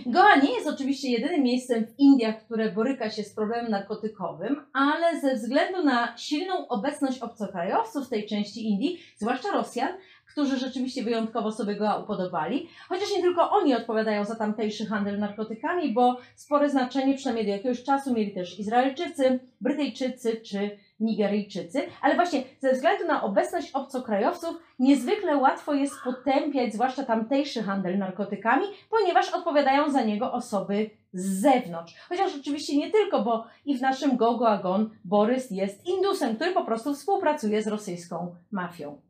Goa nie jest oczywiście jedynym miejscem w Indiach, które boryka się z problemem narkotykowym, ale ze względu na silną obecność obcokrajowców w tej części Indii, zwłaszcza Rosjan, którzy rzeczywiście wyjątkowo sobie go upodobali. Chociaż nie tylko oni odpowiadają za tamtejszy handel narkotykami, bo spore znaczenie, przynajmniej do jakiegoś czasu, mieli też Izraelczycy, Brytyjczycy czy Nigeryjczycy. Ale właśnie ze względu na obecność obcokrajowców niezwykle łatwo jest potępiać zwłaszcza tamtejszy handel narkotykami, ponieważ odpowiadają za niego osoby z zewnątrz. Chociaż oczywiście nie tylko, bo i w naszym Gogo Agon Borys jest Indusem, który po prostu współpracuje z rosyjską mafią.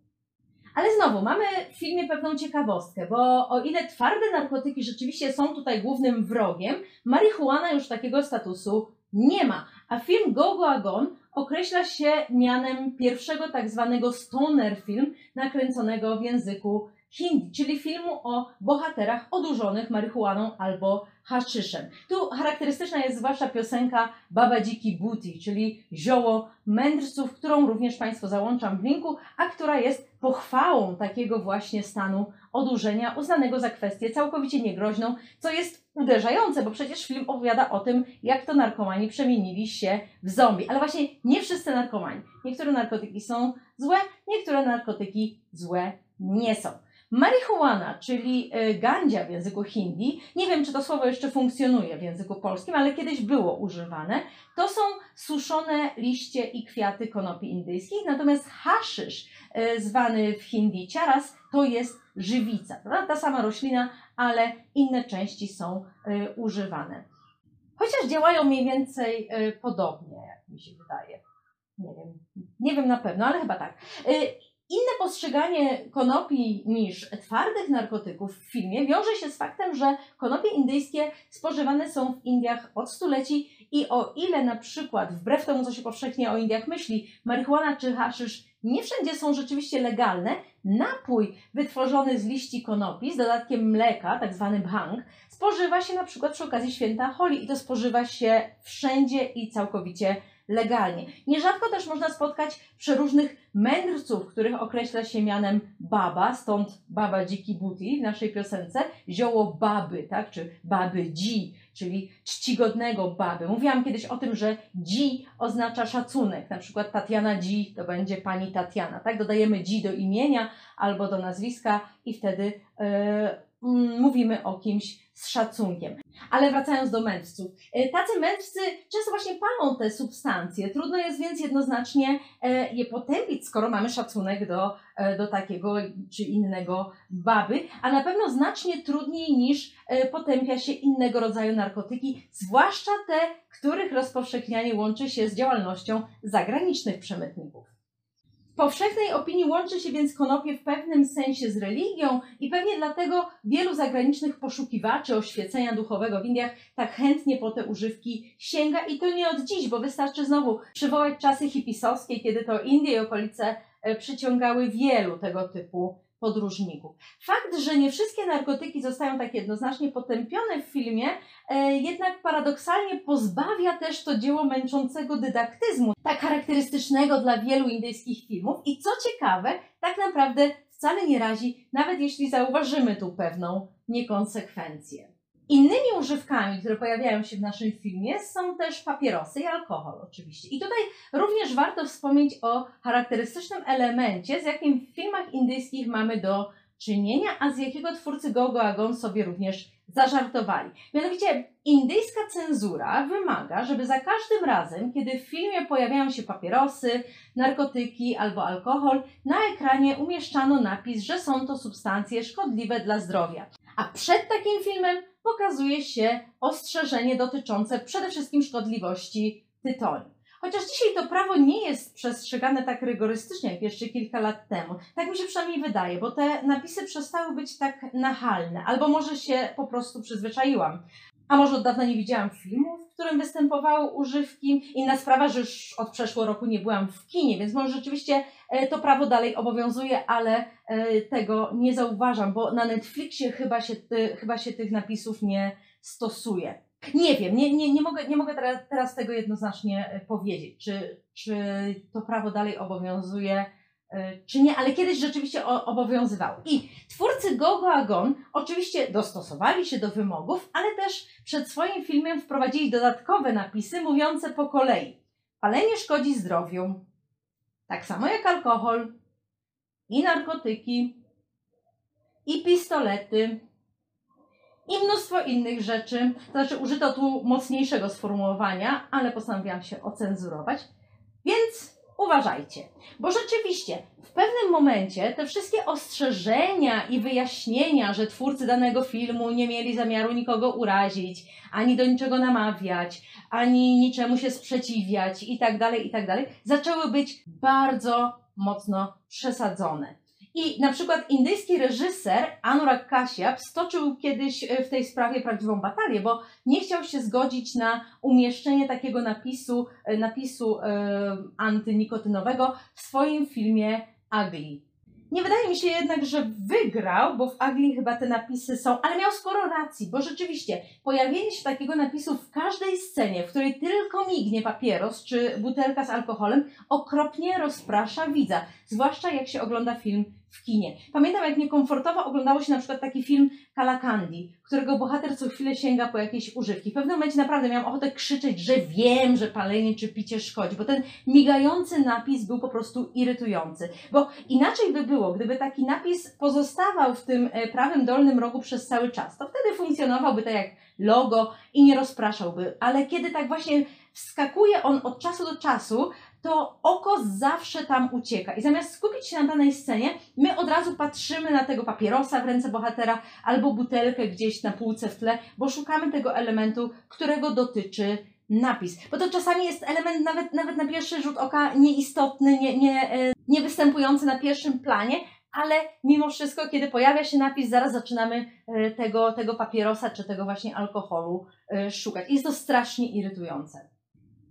Ale znowu, mamy w filmie pewną ciekawostkę, bo o ile twarde narkotyki rzeczywiście są tutaj głównym wrogiem, marihuana już takiego statusu nie ma. A film Go Go Agon określa się mianem pierwszego tak zwanego stoner film nakręconego w języku hindi, czyli filmu o bohaterach odurzonych marihuaną albo haszyszem. Tu charakterystyczna jest zwłaszcza piosenka Baba Dziki Booty, czyli zioło mędrców, którą również Państwu załączam w linku, a która jest pochwałą takiego właśnie stanu odurzenia, uznanego za kwestię całkowicie niegroźną, co jest uderzające, bo przecież film opowiada o tym, jak to narkomani przemienili się w zombie. Ale właśnie nie wszyscy narkomani. Niektóre narkotyki są złe, niektóre narkotyki złe nie są. Marihuana, czyli e, gandzia w języku hindi, nie wiem czy to słowo jeszcze funkcjonuje w języku polskim, ale kiedyś było używane, to są suszone liście i kwiaty konopi indyjskich, natomiast haszysz, e, zwany w hindi ciaras, to jest żywica. Ta sama roślina, ale inne części są e, używane. Chociaż działają mniej więcej podobnie, jak mi się wydaje. Nie wiem, nie wiem na pewno, ale chyba tak. Inne postrzeganie konopi niż twardych narkotyków w filmie wiąże się z faktem, że konopie indyjskie spożywane są w Indiach od stuleci i o ile na przykład, wbrew temu co się powszechnie o Indiach myśli, marihuana czy haszysz nie wszędzie są rzeczywiście legalne, napój wytworzony z liści konopi z dodatkiem mleka, tak zwany bhang, spożywa się na przykład przy okazji święta Holi i to spożywa się wszędzie i całkowicie legalnie. Nierzadko też można spotkać przeróżnych mędrców, których określa się mianem baba, stąd baba dziki buti w naszej piosence, zioło baby, tak, czy baby dzi, czyli czcigodnego baby. Mówiłam kiedyś o tym, że dzi oznacza szacunek, na przykład Tatiana dzi to będzie pani Tatiana, tak, dodajemy dzi do imienia albo do nazwiska i wtedy yy, mówimy o kimś z szacunkiem. Ale wracając do mędrców. E, tacy mędrcy często właśnie palą te substancje. Trudno jest więc jednoznacznie e, je potępić, skoro mamy szacunek do, e, do takiego czy innego baby, a na pewno znacznie trudniej niż potępia się innego rodzaju narkotyki, zwłaszcza te, których rozpowszechnianie łączy się z działalnością zagranicznych przemytników powszechnej opinii łączy się więc konopie w pewnym sensie z religią i pewnie dlatego wielu zagranicznych poszukiwaczy oświecenia duchowego w Indiach tak chętnie po te używki sięga i to nie od dziś, bo wystarczy znowu przywołać czasy hipisowskie, kiedy to Indie i okolice e, przyciągały wielu tego typu podróżników. Fakt, że nie wszystkie narkotyki zostają tak jednoznacznie potępione w filmie, e, jednak paradoksalnie pozbawia też to dzieło męczącego dydaktyzmu, tak charakterystycznego dla wielu indyjskich filmów i co ciekawe, tak naprawdę wcale nie razi, nawet jeśli zauważymy tu pewną niekonsekwencję. Innymi używkami, które pojawiają się w naszym filmie, są też papierosy i alkohol, oczywiście. I tutaj również warto wspomnieć o charakterystycznym elemencie, z jakim w filmach indyjskich mamy do czynienia, a z jakiego twórcy Gogo Agon sobie również zażartowali. Mianowicie indyjska cenzura wymaga, żeby za każdym razem, kiedy w filmie pojawiają się papierosy, narkotyki albo alkohol, na ekranie umieszczano napis, że są to substancje szkodliwe dla zdrowia. A przed takim filmem pokazuje się ostrzeżenie dotyczące przede wszystkim szkodliwości tytoniu. Chociaż dzisiaj to prawo nie jest przestrzegane tak rygorystycznie jak jeszcze kilka lat temu. Tak mi się przynajmniej wydaje, bo te napisy przestały być tak nachalne, albo może się po prostu przyzwyczaiłam. A może od dawna nie widziałam filmu, w którym występowały używki. Inna sprawa, że już od przeszło roku nie byłam w kinie, więc może rzeczywiście e, to prawo dalej obowiązuje, ale tego nie zauważam, bo na Netflixie chyba się, chyba się tych napisów nie stosuje. Nie wiem, nie, nie, nie mogę, nie mogę teraz, teraz tego jednoznacznie e, powiedzieć, czy, czy to prawo dalej obowiązuje, e, czy nie, ale kiedyś rzeczywiście obowiązywało. I twórcy Gogo Agon oczywiście dostosowali się do wymogów, ale też przed swoim filmem wprowadzili dodatkowe napisy mówiące po kolei. Palenie szkodzi zdrowiu, tak samo jak alkohol i narkotyki i pistolety i mnóstwo innych rzeczy. Znaczy, użyto tu mocniejszego sformułowania, ale postanowiłam się ocenzurować. Więc uważajcie, bo rzeczywiście w pewnym momencie te wszystkie ostrzeżenia i wyjaśnienia, że twórcy danego filmu nie mieli zamiaru nikogo urazić, ani do niczego namawiać, ani niczemu się sprzeciwiać i tak dalej, i tak dalej, zaczęły być bardzo mocno przesadzone. I na przykład indyjski reżyser Anurag Kashyap stoczył kiedyś e, w tej sprawie prawdziwą batalię, bo nie chciał się zgodzić na umieszczenie takiego napisu, e, napisu e, antynikotynowego w swoim filmie Ugly. Nie wydaje mi się jednak, że wygrał, bo w Agli chyba te napisy są, ale miał sporo racji, bo rzeczywiście pojawienie się takiego napisu w każdej scenie, w której tylko mignie papieros czy butelka z alkoholem, okropnie rozprasza widza, zwłaszcza jak się ogląda film w kinie. Pamiętam, jak niekomfortowo oglądało się na przykład taki film Kalakandi, którego bohater co chwilę sięga po jakieś używki. W pewnym momencie naprawdę miałam ochotę krzyczeć, że wiem, że palenie czy picie szkodzi, bo ten migający napis był po prostu irytujący. Bo inaczej by było, gdyby taki napis pozostawał w tym e, prawym dolnym rogu przez cały czas. To wtedy funkcjonowałby tak jak logo i nie rozpraszałby. Ale kiedy tak właśnie wskakuje on od czasu do czasu, to oko zawsze tam ucieka. I zamiast skupić się na danej scenie, my od razu patrzymy na tego papierosa w ręce bohatera albo butelkę gdzieś na półce w tle, bo szukamy tego elementu, którego dotyczy napis. Bo to czasami jest element nawet, nawet na pierwszy rzut oka nieistotny, nie, nie, e, nie występujący na pierwszym planie, ale mimo wszystko, kiedy pojawia się napis, zaraz zaczynamy e, tego, tego papierosa czy tego właśnie alkoholu e, szukać. Jest to strasznie irytujące.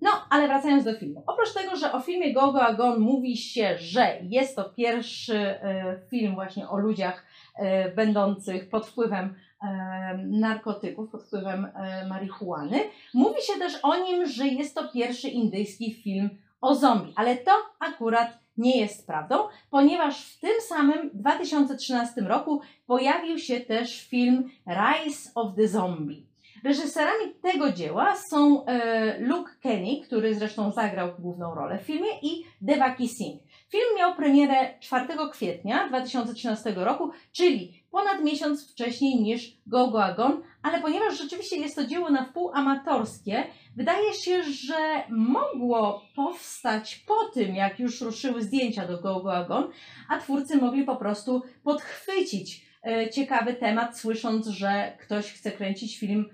No, ale wracając do filmu. Oprócz tego, że o filmie Gogo Agon mówi się, że jest to pierwszy e, film właśnie o ludziach e, będących pod wpływem e, narkotyków, pod wpływem marihuany, mówi się też o nim, że jest to pierwszy indyjski film o zombie, ale to akurat nie jest prawdą, ponieważ w tym samym 2013 roku pojawił się też film Rise of the Zombie. Reżyserami tego dzieła są e, Luke Kenny, który zresztą zagrał główną rolę w filmie, i Devaki Singh. Film miał premierę 4 kwietnia 2013 roku, czyli ponad miesiąc wcześniej niż Go Go Agon, ale ponieważ rzeczywiście jest to dzieło na wpół amatorskie, wydaje się, że mogło powstać po tym, jak już ruszyły zdjęcia do Go Go Agon, a twórcy mogli po prostu podchwycić e, ciekawy temat, słysząc, że ktoś chce kręcić film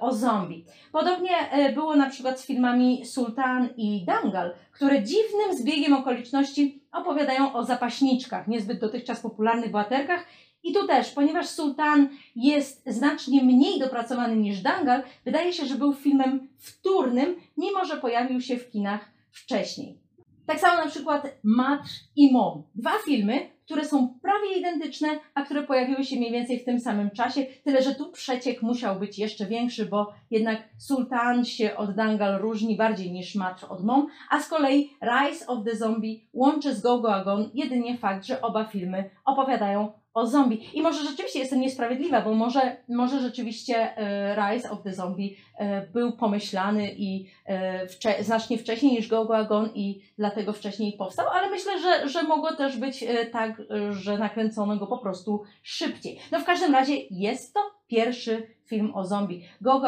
o zombie. Podobnie e, było na przykład z filmami Sultan i Dangal, które dziwnym zbiegiem okoliczności opowiadają o zapaśniczkach, niezbyt dotychczas popularnych bohaterkach. I tu też, ponieważ Sultan jest znacznie mniej dopracowany niż Dangal, wydaje się, że był filmem wtórnym, mimo że pojawił się w kinach wcześniej. Tak samo na przykład Matr i Mom. Dwa filmy, które są prawie identyczne, a które pojawiły się mniej więcej w tym samym czasie, tyle że tu przeciek musiał być jeszcze większy, bo jednak Sultan się od Dangal różni bardziej niż Matr od Mom, a z kolei Rise of the Zombie łączy z Go Go Agon jedynie fakt, że oba filmy opowiadają o zombie. I może rzeczywiście jestem niesprawiedliwa, bo może, może rzeczywiście e, Rise of the Zombie e, był pomyślany i e, wcze znacznie wcześniej niż Go i dlatego wcześniej powstał, ale myślę, że, że mogło też być tak, że nakręcono go po prostu szybciej. No w każdym razie jest to pierwszy film o zombie. Go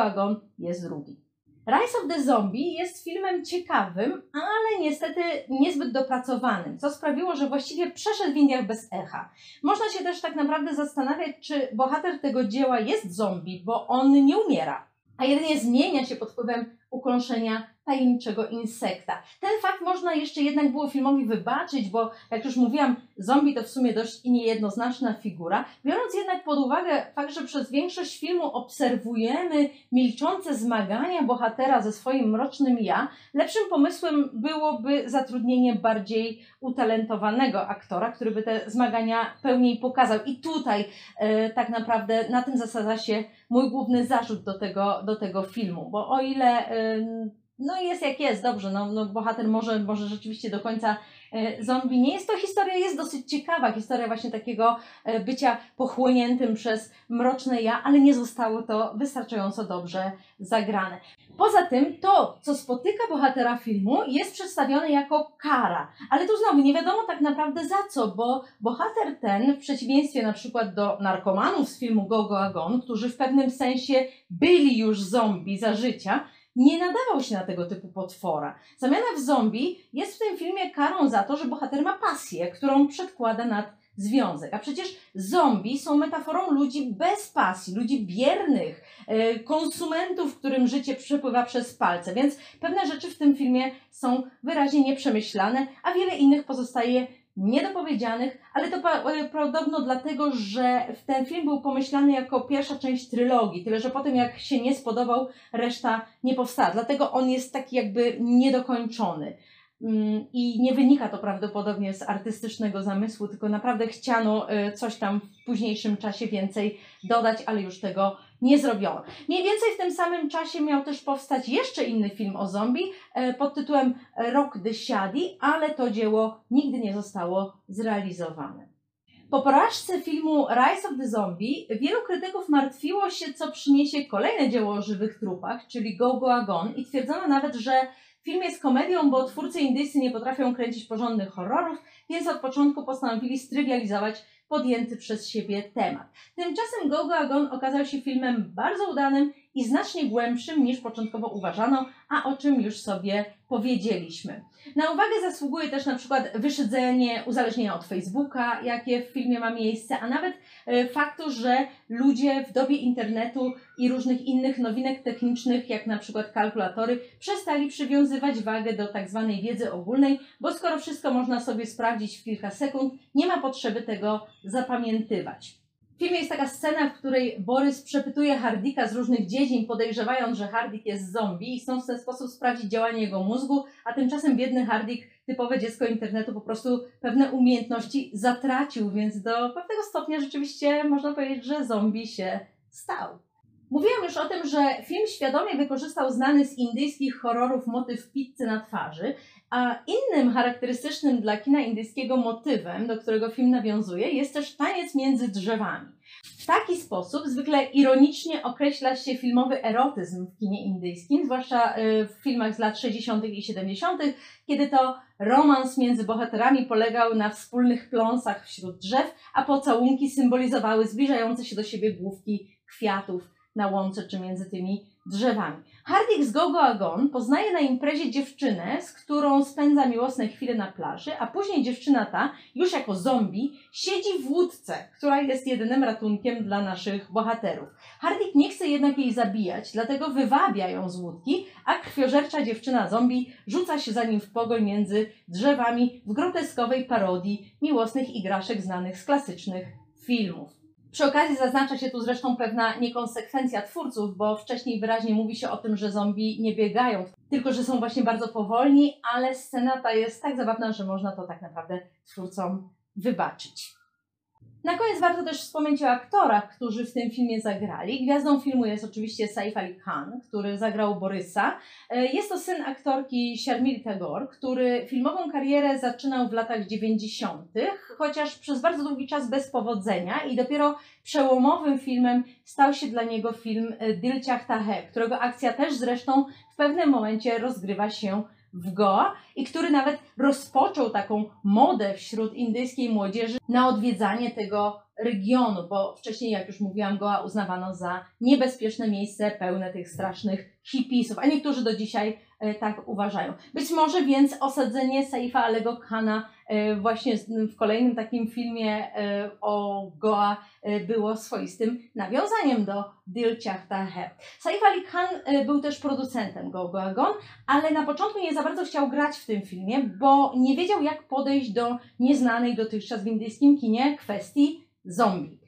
jest drugi. Rise of the Zombie jest filmem ciekawym, ale niestety niezbyt dopracowanym, co sprawiło, że właściwie przeszedł w Indiach bez echa. Można się też tak naprawdę zastanawiać, czy bohater tego dzieła jest zombie, bo on nie umiera, a jedynie zmienia się pod wpływem ukąszenia tajemniczego insekta. Ten fakt można jeszcze jednak było filmowi wybaczyć, bo jak już mówiłam, zombie to w sumie dość niejednoznaczna figura. Biorąc jednak pod uwagę fakt, że przez większość filmu obserwujemy milczące zmagania bohatera ze swoim mrocznym ja, lepszym pomysłem byłoby zatrudnienie bardziej utalentowanego aktora, który by te zmagania pełniej pokazał. I tutaj e, tak naprawdę na tym zasadza się mój główny zarzut do tego, do tego filmu, bo o ile e, no jest jak jest, dobrze, no, no bohater może, może rzeczywiście do końca e, zombie nie jest to historia, jest dosyć ciekawa, historia właśnie takiego e, bycia pochłoniętym przez mroczne ja, ale nie zostało to wystarczająco dobrze zagrane. Poza tym to, co spotyka bohatera filmu jest przedstawione jako kara, ale tu znowu nie wiadomo tak naprawdę za co, bo bohater ten w przeciwieństwie na przykład do narkomanów z filmu Go Go Agon, którzy w pewnym sensie byli już zombie za życia, nie nadawał się na tego typu potwora. Zamiana w zombie jest w tym filmie karą za to, że bohater ma pasję, którą przedkłada nad związek. A przecież zombie są metaforą ludzi bez pasji, ludzi biernych, e, konsumentów, którym życie przepływa przez palce. Więc pewne rzeczy w tym filmie są wyraźnie nieprzemyślane, a wiele innych pozostaje niedopowiedzianych, ale to e, podobno dlatego, że ten film był pomyślany jako pierwsza część trylogii, tyle że potem jak się nie spodobał, reszta nie powstała. Dlatego on jest taki jakby niedokończony. Mm, I nie wynika to prawdopodobnie z artystycznego zamysłu, tylko naprawdę chciano e, coś tam w późniejszym czasie więcej dodać, ale już tego nie zrobiono. Mniej więcej w tym samym czasie miał też powstać jeszcze inny film o zombie e, pod tytułem Rock the Shady, ale to dzieło nigdy nie zostało zrealizowane. Po porażce filmu Rise of the Zombie wielu krytyków martwiło się, co przyniesie kolejne dzieło o żywych trupach, czyli Go Go Agon i twierdzono nawet, że Film jest komedią, bo twórcy indyjscy nie potrafią kręcić porządnych horrorów, więc od początku postanowili strywializować podjęty przez siebie temat. Tymczasem Gogo Agon okazał się filmem bardzo udanym i znacznie głębszym niż początkowo uważano, a o czym już sobie powiedzieliśmy. Na uwagę zasługuje też na przykład wyszydzenie uzależnienia od Facebooka, jakie w filmie ma miejsce, a nawet e, faktu, że ludzie w dobie internetu i różnych innych nowinek technicznych, jak na przykład kalkulatory, przestali przywiązywać wagę do tak zwanej wiedzy ogólnej, bo skoro wszystko można sobie sprawdzić w kilka sekund, nie ma potrzeby tego zapamiętywać. W filmie jest taka scena, w której Borys przepytuje Hardika z różnych dziedzin, podejrzewając, że Hardik jest zombie i chcą w ten sposób sprawdzić działanie jego mózgu, a tymczasem biedny Hardik, typowe dziecko internetu, po prostu pewne umiejętności zatracił, więc do pewnego stopnia rzeczywiście można powiedzieć, że zombie się stał. Mówiłam już o tym, że film świadomie wykorzystał znany z indyjskich horrorów motyw pizzy na twarzy, a innym charakterystycznym dla kina indyjskiego motywem, do którego film nawiązuje, jest też taniec między drzewami. W taki sposób zwykle ironicznie określa się filmowy erotyzm w kinie indyjskim, zwłaszcza y, w filmach z lat 60. i 70., kiedy to romans między bohaterami polegał na wspólnych pląsach wśród drzew, a pocałunki symbolizowały zbliżające się do siebie główki kwiatów na łące czy między tymi drzewami. Hardik z Gogo Agon poznaje na imprezie dziewczynę, z którą spędza miłosne chwile na plaży, a później dziewczyna ta, już jako zombie, siedzi w łódce, która jest jedynym ratunkiem dla naszych bohaterów. Hardik nie chce jednak jej zabijać, dlatego wywabia ją z łódki, a krwiożercza dziewczyna zombie rzuca się za nim w pogoń między drzewami w groteskowej parodii miłosnych igraszek znanych z klasycznych filmów. Przy okazji zaznacza się tu zresztą pewna niekonsekwencja twórców, bo wcześniej wyraźnie mówi się o tym, że zombie nie biegają, tylko że są właśnie bardzo powolni, ale scena ta jest tak zabawna, że można to tak naprawdę twórcom wybaczyć. Na koniec warto też wspomnieć o aktorach, którzy w tym filmie zagrali. Gwiazdą filmu jest oczywiście Saif Ali Khan, który zagrał Borysa. E, jest to syn aktorki Sharmili Tagore, który filmową karierę zaczynał w latach 90., chociaż przez bardzo długi czas bez powodzenia i dopiero przełomowym filmem stał się dla niego film e, Dil Chahta Hai, którego akcja też zresztą w pewnym momencie rozgrywa się w Goa i który nawet rozpoczął taką modę wśród indyjskiej młodzieży na odwiedzanie tego regionu, bo wcześniej, jak już mówiłam, Goa uznawano za niebezpieczne miejsce pełne tych strasznych hipisów, a niektórzy do dzisiaj tak uważają. Być może więc osadzenie Saifa Alego Khana e, właśnie w kolejnym takim filmie e, o Goa było swoistym nawiązaniem do Dil Hai. Saif Ali Khan był też producentem Go Goa Gone, ale na początku nie za bardzo chciał grać w tym filmie, bo nie wiedział jak podejść do nieznanej dotychczas w indyjskim kinie kwestii zombie.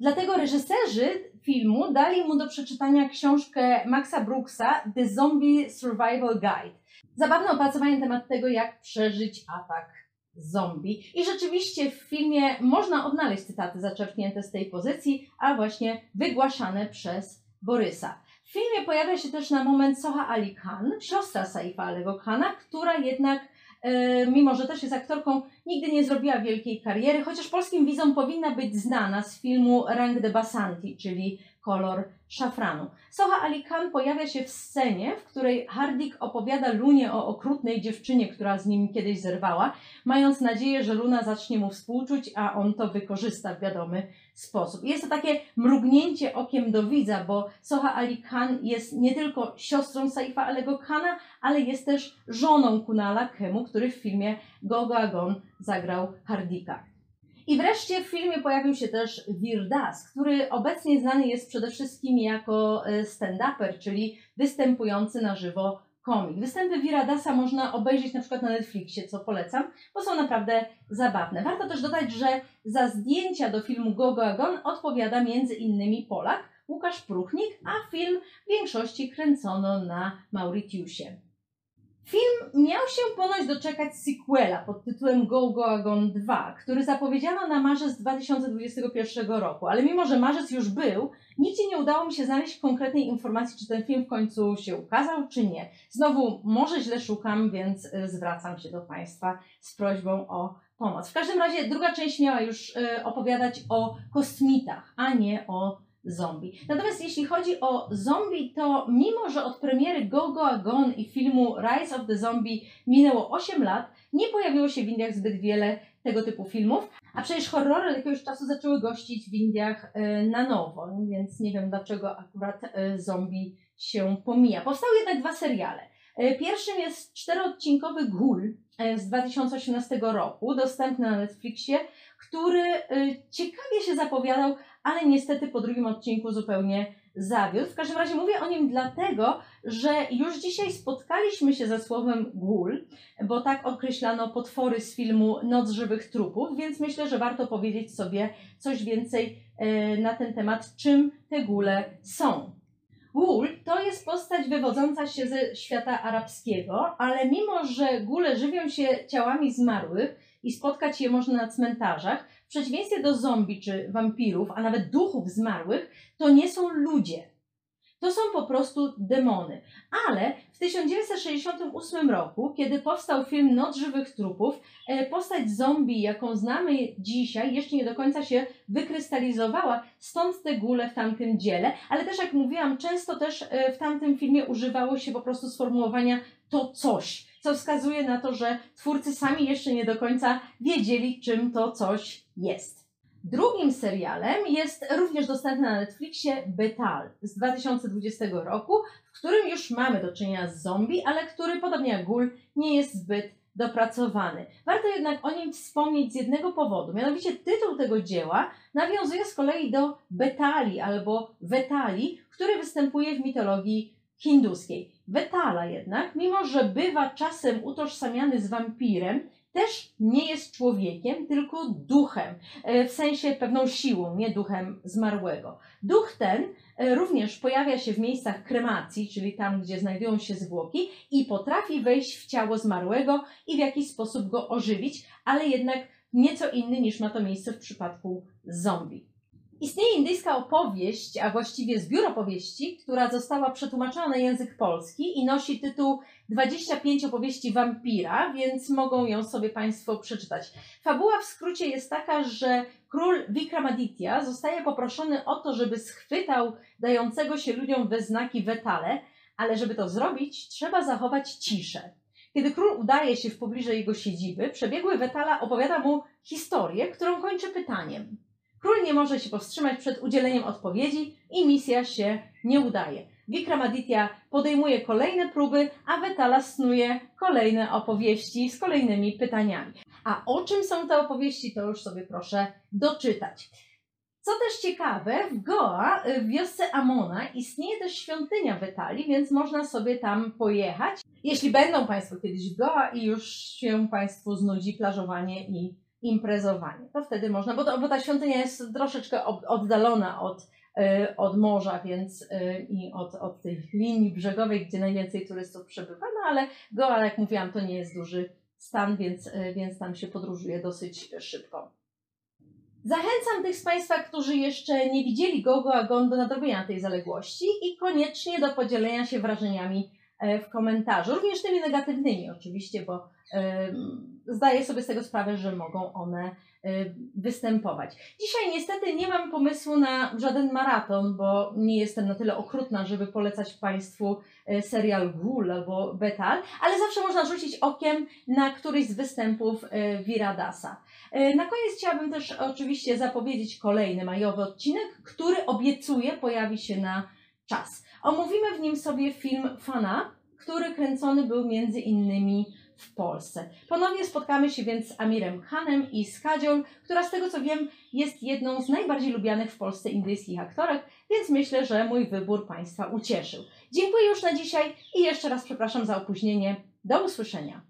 Dlatego reżyserzy filmu dali mu do przeczytania książkę Maxa Brooksa The Zombie Survival Guide. Zabawne opracowanie na temat tego, jak przeżyć atak zombie. I rzeczywiście w filmie można odnaleźć cytaty zaczerpnięte z tej pozycji, a właśnie wygłaszane przez Borysa. W filmie pojawia się też na moment Soha Ali Khan, siostra Saifa Alego Khana, która jednak mimo że też jest aktorką, nigdy nie zrobiła wielkiej kariery, chociaż polskim widzom powinna być znana z filmu Rang de Basanti, czyli kolor szafranu. Soha Ali Khan pojawia się w scenie, w której Hardik opowiada Lunie o okrutnej dziewczynie, która z nim kiedyś zerwała, mając nadzieję, że Luna zacznie mu współczuć, a on to wykorzysta w wiadomy sposób. Jest to takie mrugnięcie okiem do widza, bo Soha Ali Khan jest nie tylko siostrą Saifa Alego Khana, ale jest też żoną Kunala Kemu, który w filmie Gogo Agon zagrał Hardika. I wreszcie w filmie pojawił się też Wirdas, który obecnie znany jest przede wszystkim jako e, stand-upper, czyli występujący na żywo komik. Występy Wiradasa można obejrzeć na przykład na Netflixie, co polecam, bo są naprawdę zabawne. Warto też dodać, że za zdjęcia do filmu Gogo Agon odpowiada między innymi Polak Łukasz Pruchnik, a film w większości kręcono na Mauritiusie. Film miał się ponoć doczekać sequela pod tytułem Go Go Agon 2, który zapowiedziano na marzec 2021 roku, ale mimo, że marzec już był, nigdzie nie udało mi się znaleźć konkretnej informacji, czy ten film w końcu się ukazał, czy nie. Znowu, może źle szukam, więc y, zwracam się do Państwa z prośbą o pomoc. W każdym razie druga część miała już y, opowiadać o kosmitach, a nie o zombie. Natomiast jeśli chodzi o zombie, to mimo, że od premiery Go Go Gone i filmu Rise of the Zombie minęło 8 lat, nie pojawiło się w Indiach zbyt wiele tego typu filmów, a przecież horrory od jakiegoś czasu zaczęły gościć w Indiach e, na nowo, więc nie wiem dlaczego akurat e, zombie się pomija. Powstały jednak dwa seriale. E, pierwszym jest czteroodcinkowy Ghoul z 2018 roku, dostępny na Netflixie, który ciekawie się zapowiadał, ale niestety po drugim odcinku zupełnie zawiódł. W każdym razie mówię o nim dlatego, że już dzisiaj spotkaliśmy się ze słowem ghoul, bo tak określano potwory z filmu Noc żywych trupów, więc myślę, że warto powiedzieć sobie coś więcej e, na ten temat, czym te gule są. Gul to jest postać wywodząca się ze świata arabskiego, ale mimo, że gule żywią się ciałami zmarłych i spotkać je można na cmentarzach, w przeciwieństwie do zombie czy wampirów, a nawet duchów zmarłych, to nie są ludzie. To są po prostu demony. Ale w 1968 roku, kiedy powstał film Noc żywych trupów, e, postać zombie, jaką znamy dzisiaj, jeszcze nie do końca się wykrystalizowała, stąd te góle w tamtym dziele. Ale też, jak mówiłam, często też e, w tamtym filmie używało się po prostu sformułowania to coś co wskazuje na to, że twórcy sami jeszcze nie do końca wiedzieli, czym to coś jest. Drugim serialem jest również dostępny na Netflixie Betal z 2020 roku, w którym już mamy do czynienia z zombie, ale który, podobnie jak Ghoul, nie jest zbyt dopracowany. Warto jednak o nim wspomnieć z jednego powodu, mianowicie tytuł tego dzieła nawiązuje z kolei do Betali albo Wetali, który występuje w mitologii hinduskiej. Betala jednak, mimo że bywa czasem utożsamiany z wampirem, też nie jest człowiekiem, tylko duchem, e, w sensie pewną siłą, nie duchem zmarłego. Duch ten e, również pojawia się w miejscach kremacji, czyli tam, gdzie znajdują się zwłoki, i potrafi wejść w ciało zmarłego i w jakiś sposób go ożywić, ale jednak nieco inny niż ma to miejsce w przypadku zombie. Istnieje indyjska opowieść, a właściwie zbiór opowieści, która została przetłumaczona na język polski i nosi tytuł 25 opowieści wampira, więc mogą ją sobie Państwo przeczytać. Fabuła w skrócie jest taka, że król Vikramaditya zostaje poproszony o to, żeby schwytał dającego się ludziom we znaki wetale, ale żeby to zrobić, trzeba zachować ciszę. Kiedy król udaje się w pobliże jego siedziby, przebiegły wetala opowiada mu historię, którą kończy pytaniem. Król nie może się powstrzymać przed udzieleniem odpowiedzi i misja się nie udaje. Vikramaditya podejmuje kolejne próby, a Vetala snuje kolejne opowieści z kolejnymi pytaniami. A o czym są te opowieści, to już sobie proszę doczytać. Co też ciekawe, w Goa, w wiosce Amona, istnieje też świątynia Wetali, więc można sobie tam pojechać. Jeśli będą Państwo kiedyś w Goa i już się Państwu znudzi plażowanie i imprezowanie. To wtedy można, bo, to, bo ta świątynia jest troszeczkę oddalona od, y, od morza, więc y, i od, od tych linii brzegowej, gdzie najwięcej turystów przebywa, no ale Goa, jak mówiłam, to nie jest duży stan, więc, y, więc tam się podróżuje dosyć szybko. Zachęcam tych z Państwa, którzy jeszcze nie widzieli Gogo Agon do nadrobienia tej zaległości i koniecznie do podzielenia się wrażeniami w komentarzu, również tymi negatywnymi oczywiście, bo zdaję sobie z tego sprawę, że mogą one y, występować. Dzisiaj niestety nie mam pomysłu na żaden maraton, bo nie jestem na tyle okrutna, żeby polecać Państwu y, serial Ghoul albo Betal, ale zawsze można rzucić okiem na któryś z występów y, Viradasa. Na koniec chciałabym też oczywiście zapowiedzieć kolejny majowy odcinek, który obiecuję pojawi się na czas. Omówimy w nim sobie film Fana, który kręcony był między innymi w Polsce. Ponownie spotkamy się więc z Amirem Khanem i z Kadzią, która z tego co wiem jest jedną z najbardziej lubianych w Polsce indyjskich aktorek, więc myślę, że mój wybór Państwa ucieszył. Dziękuję już na dzisiaj i jeszcze raz przepraszam za opóźnienie. Do usłyszenia.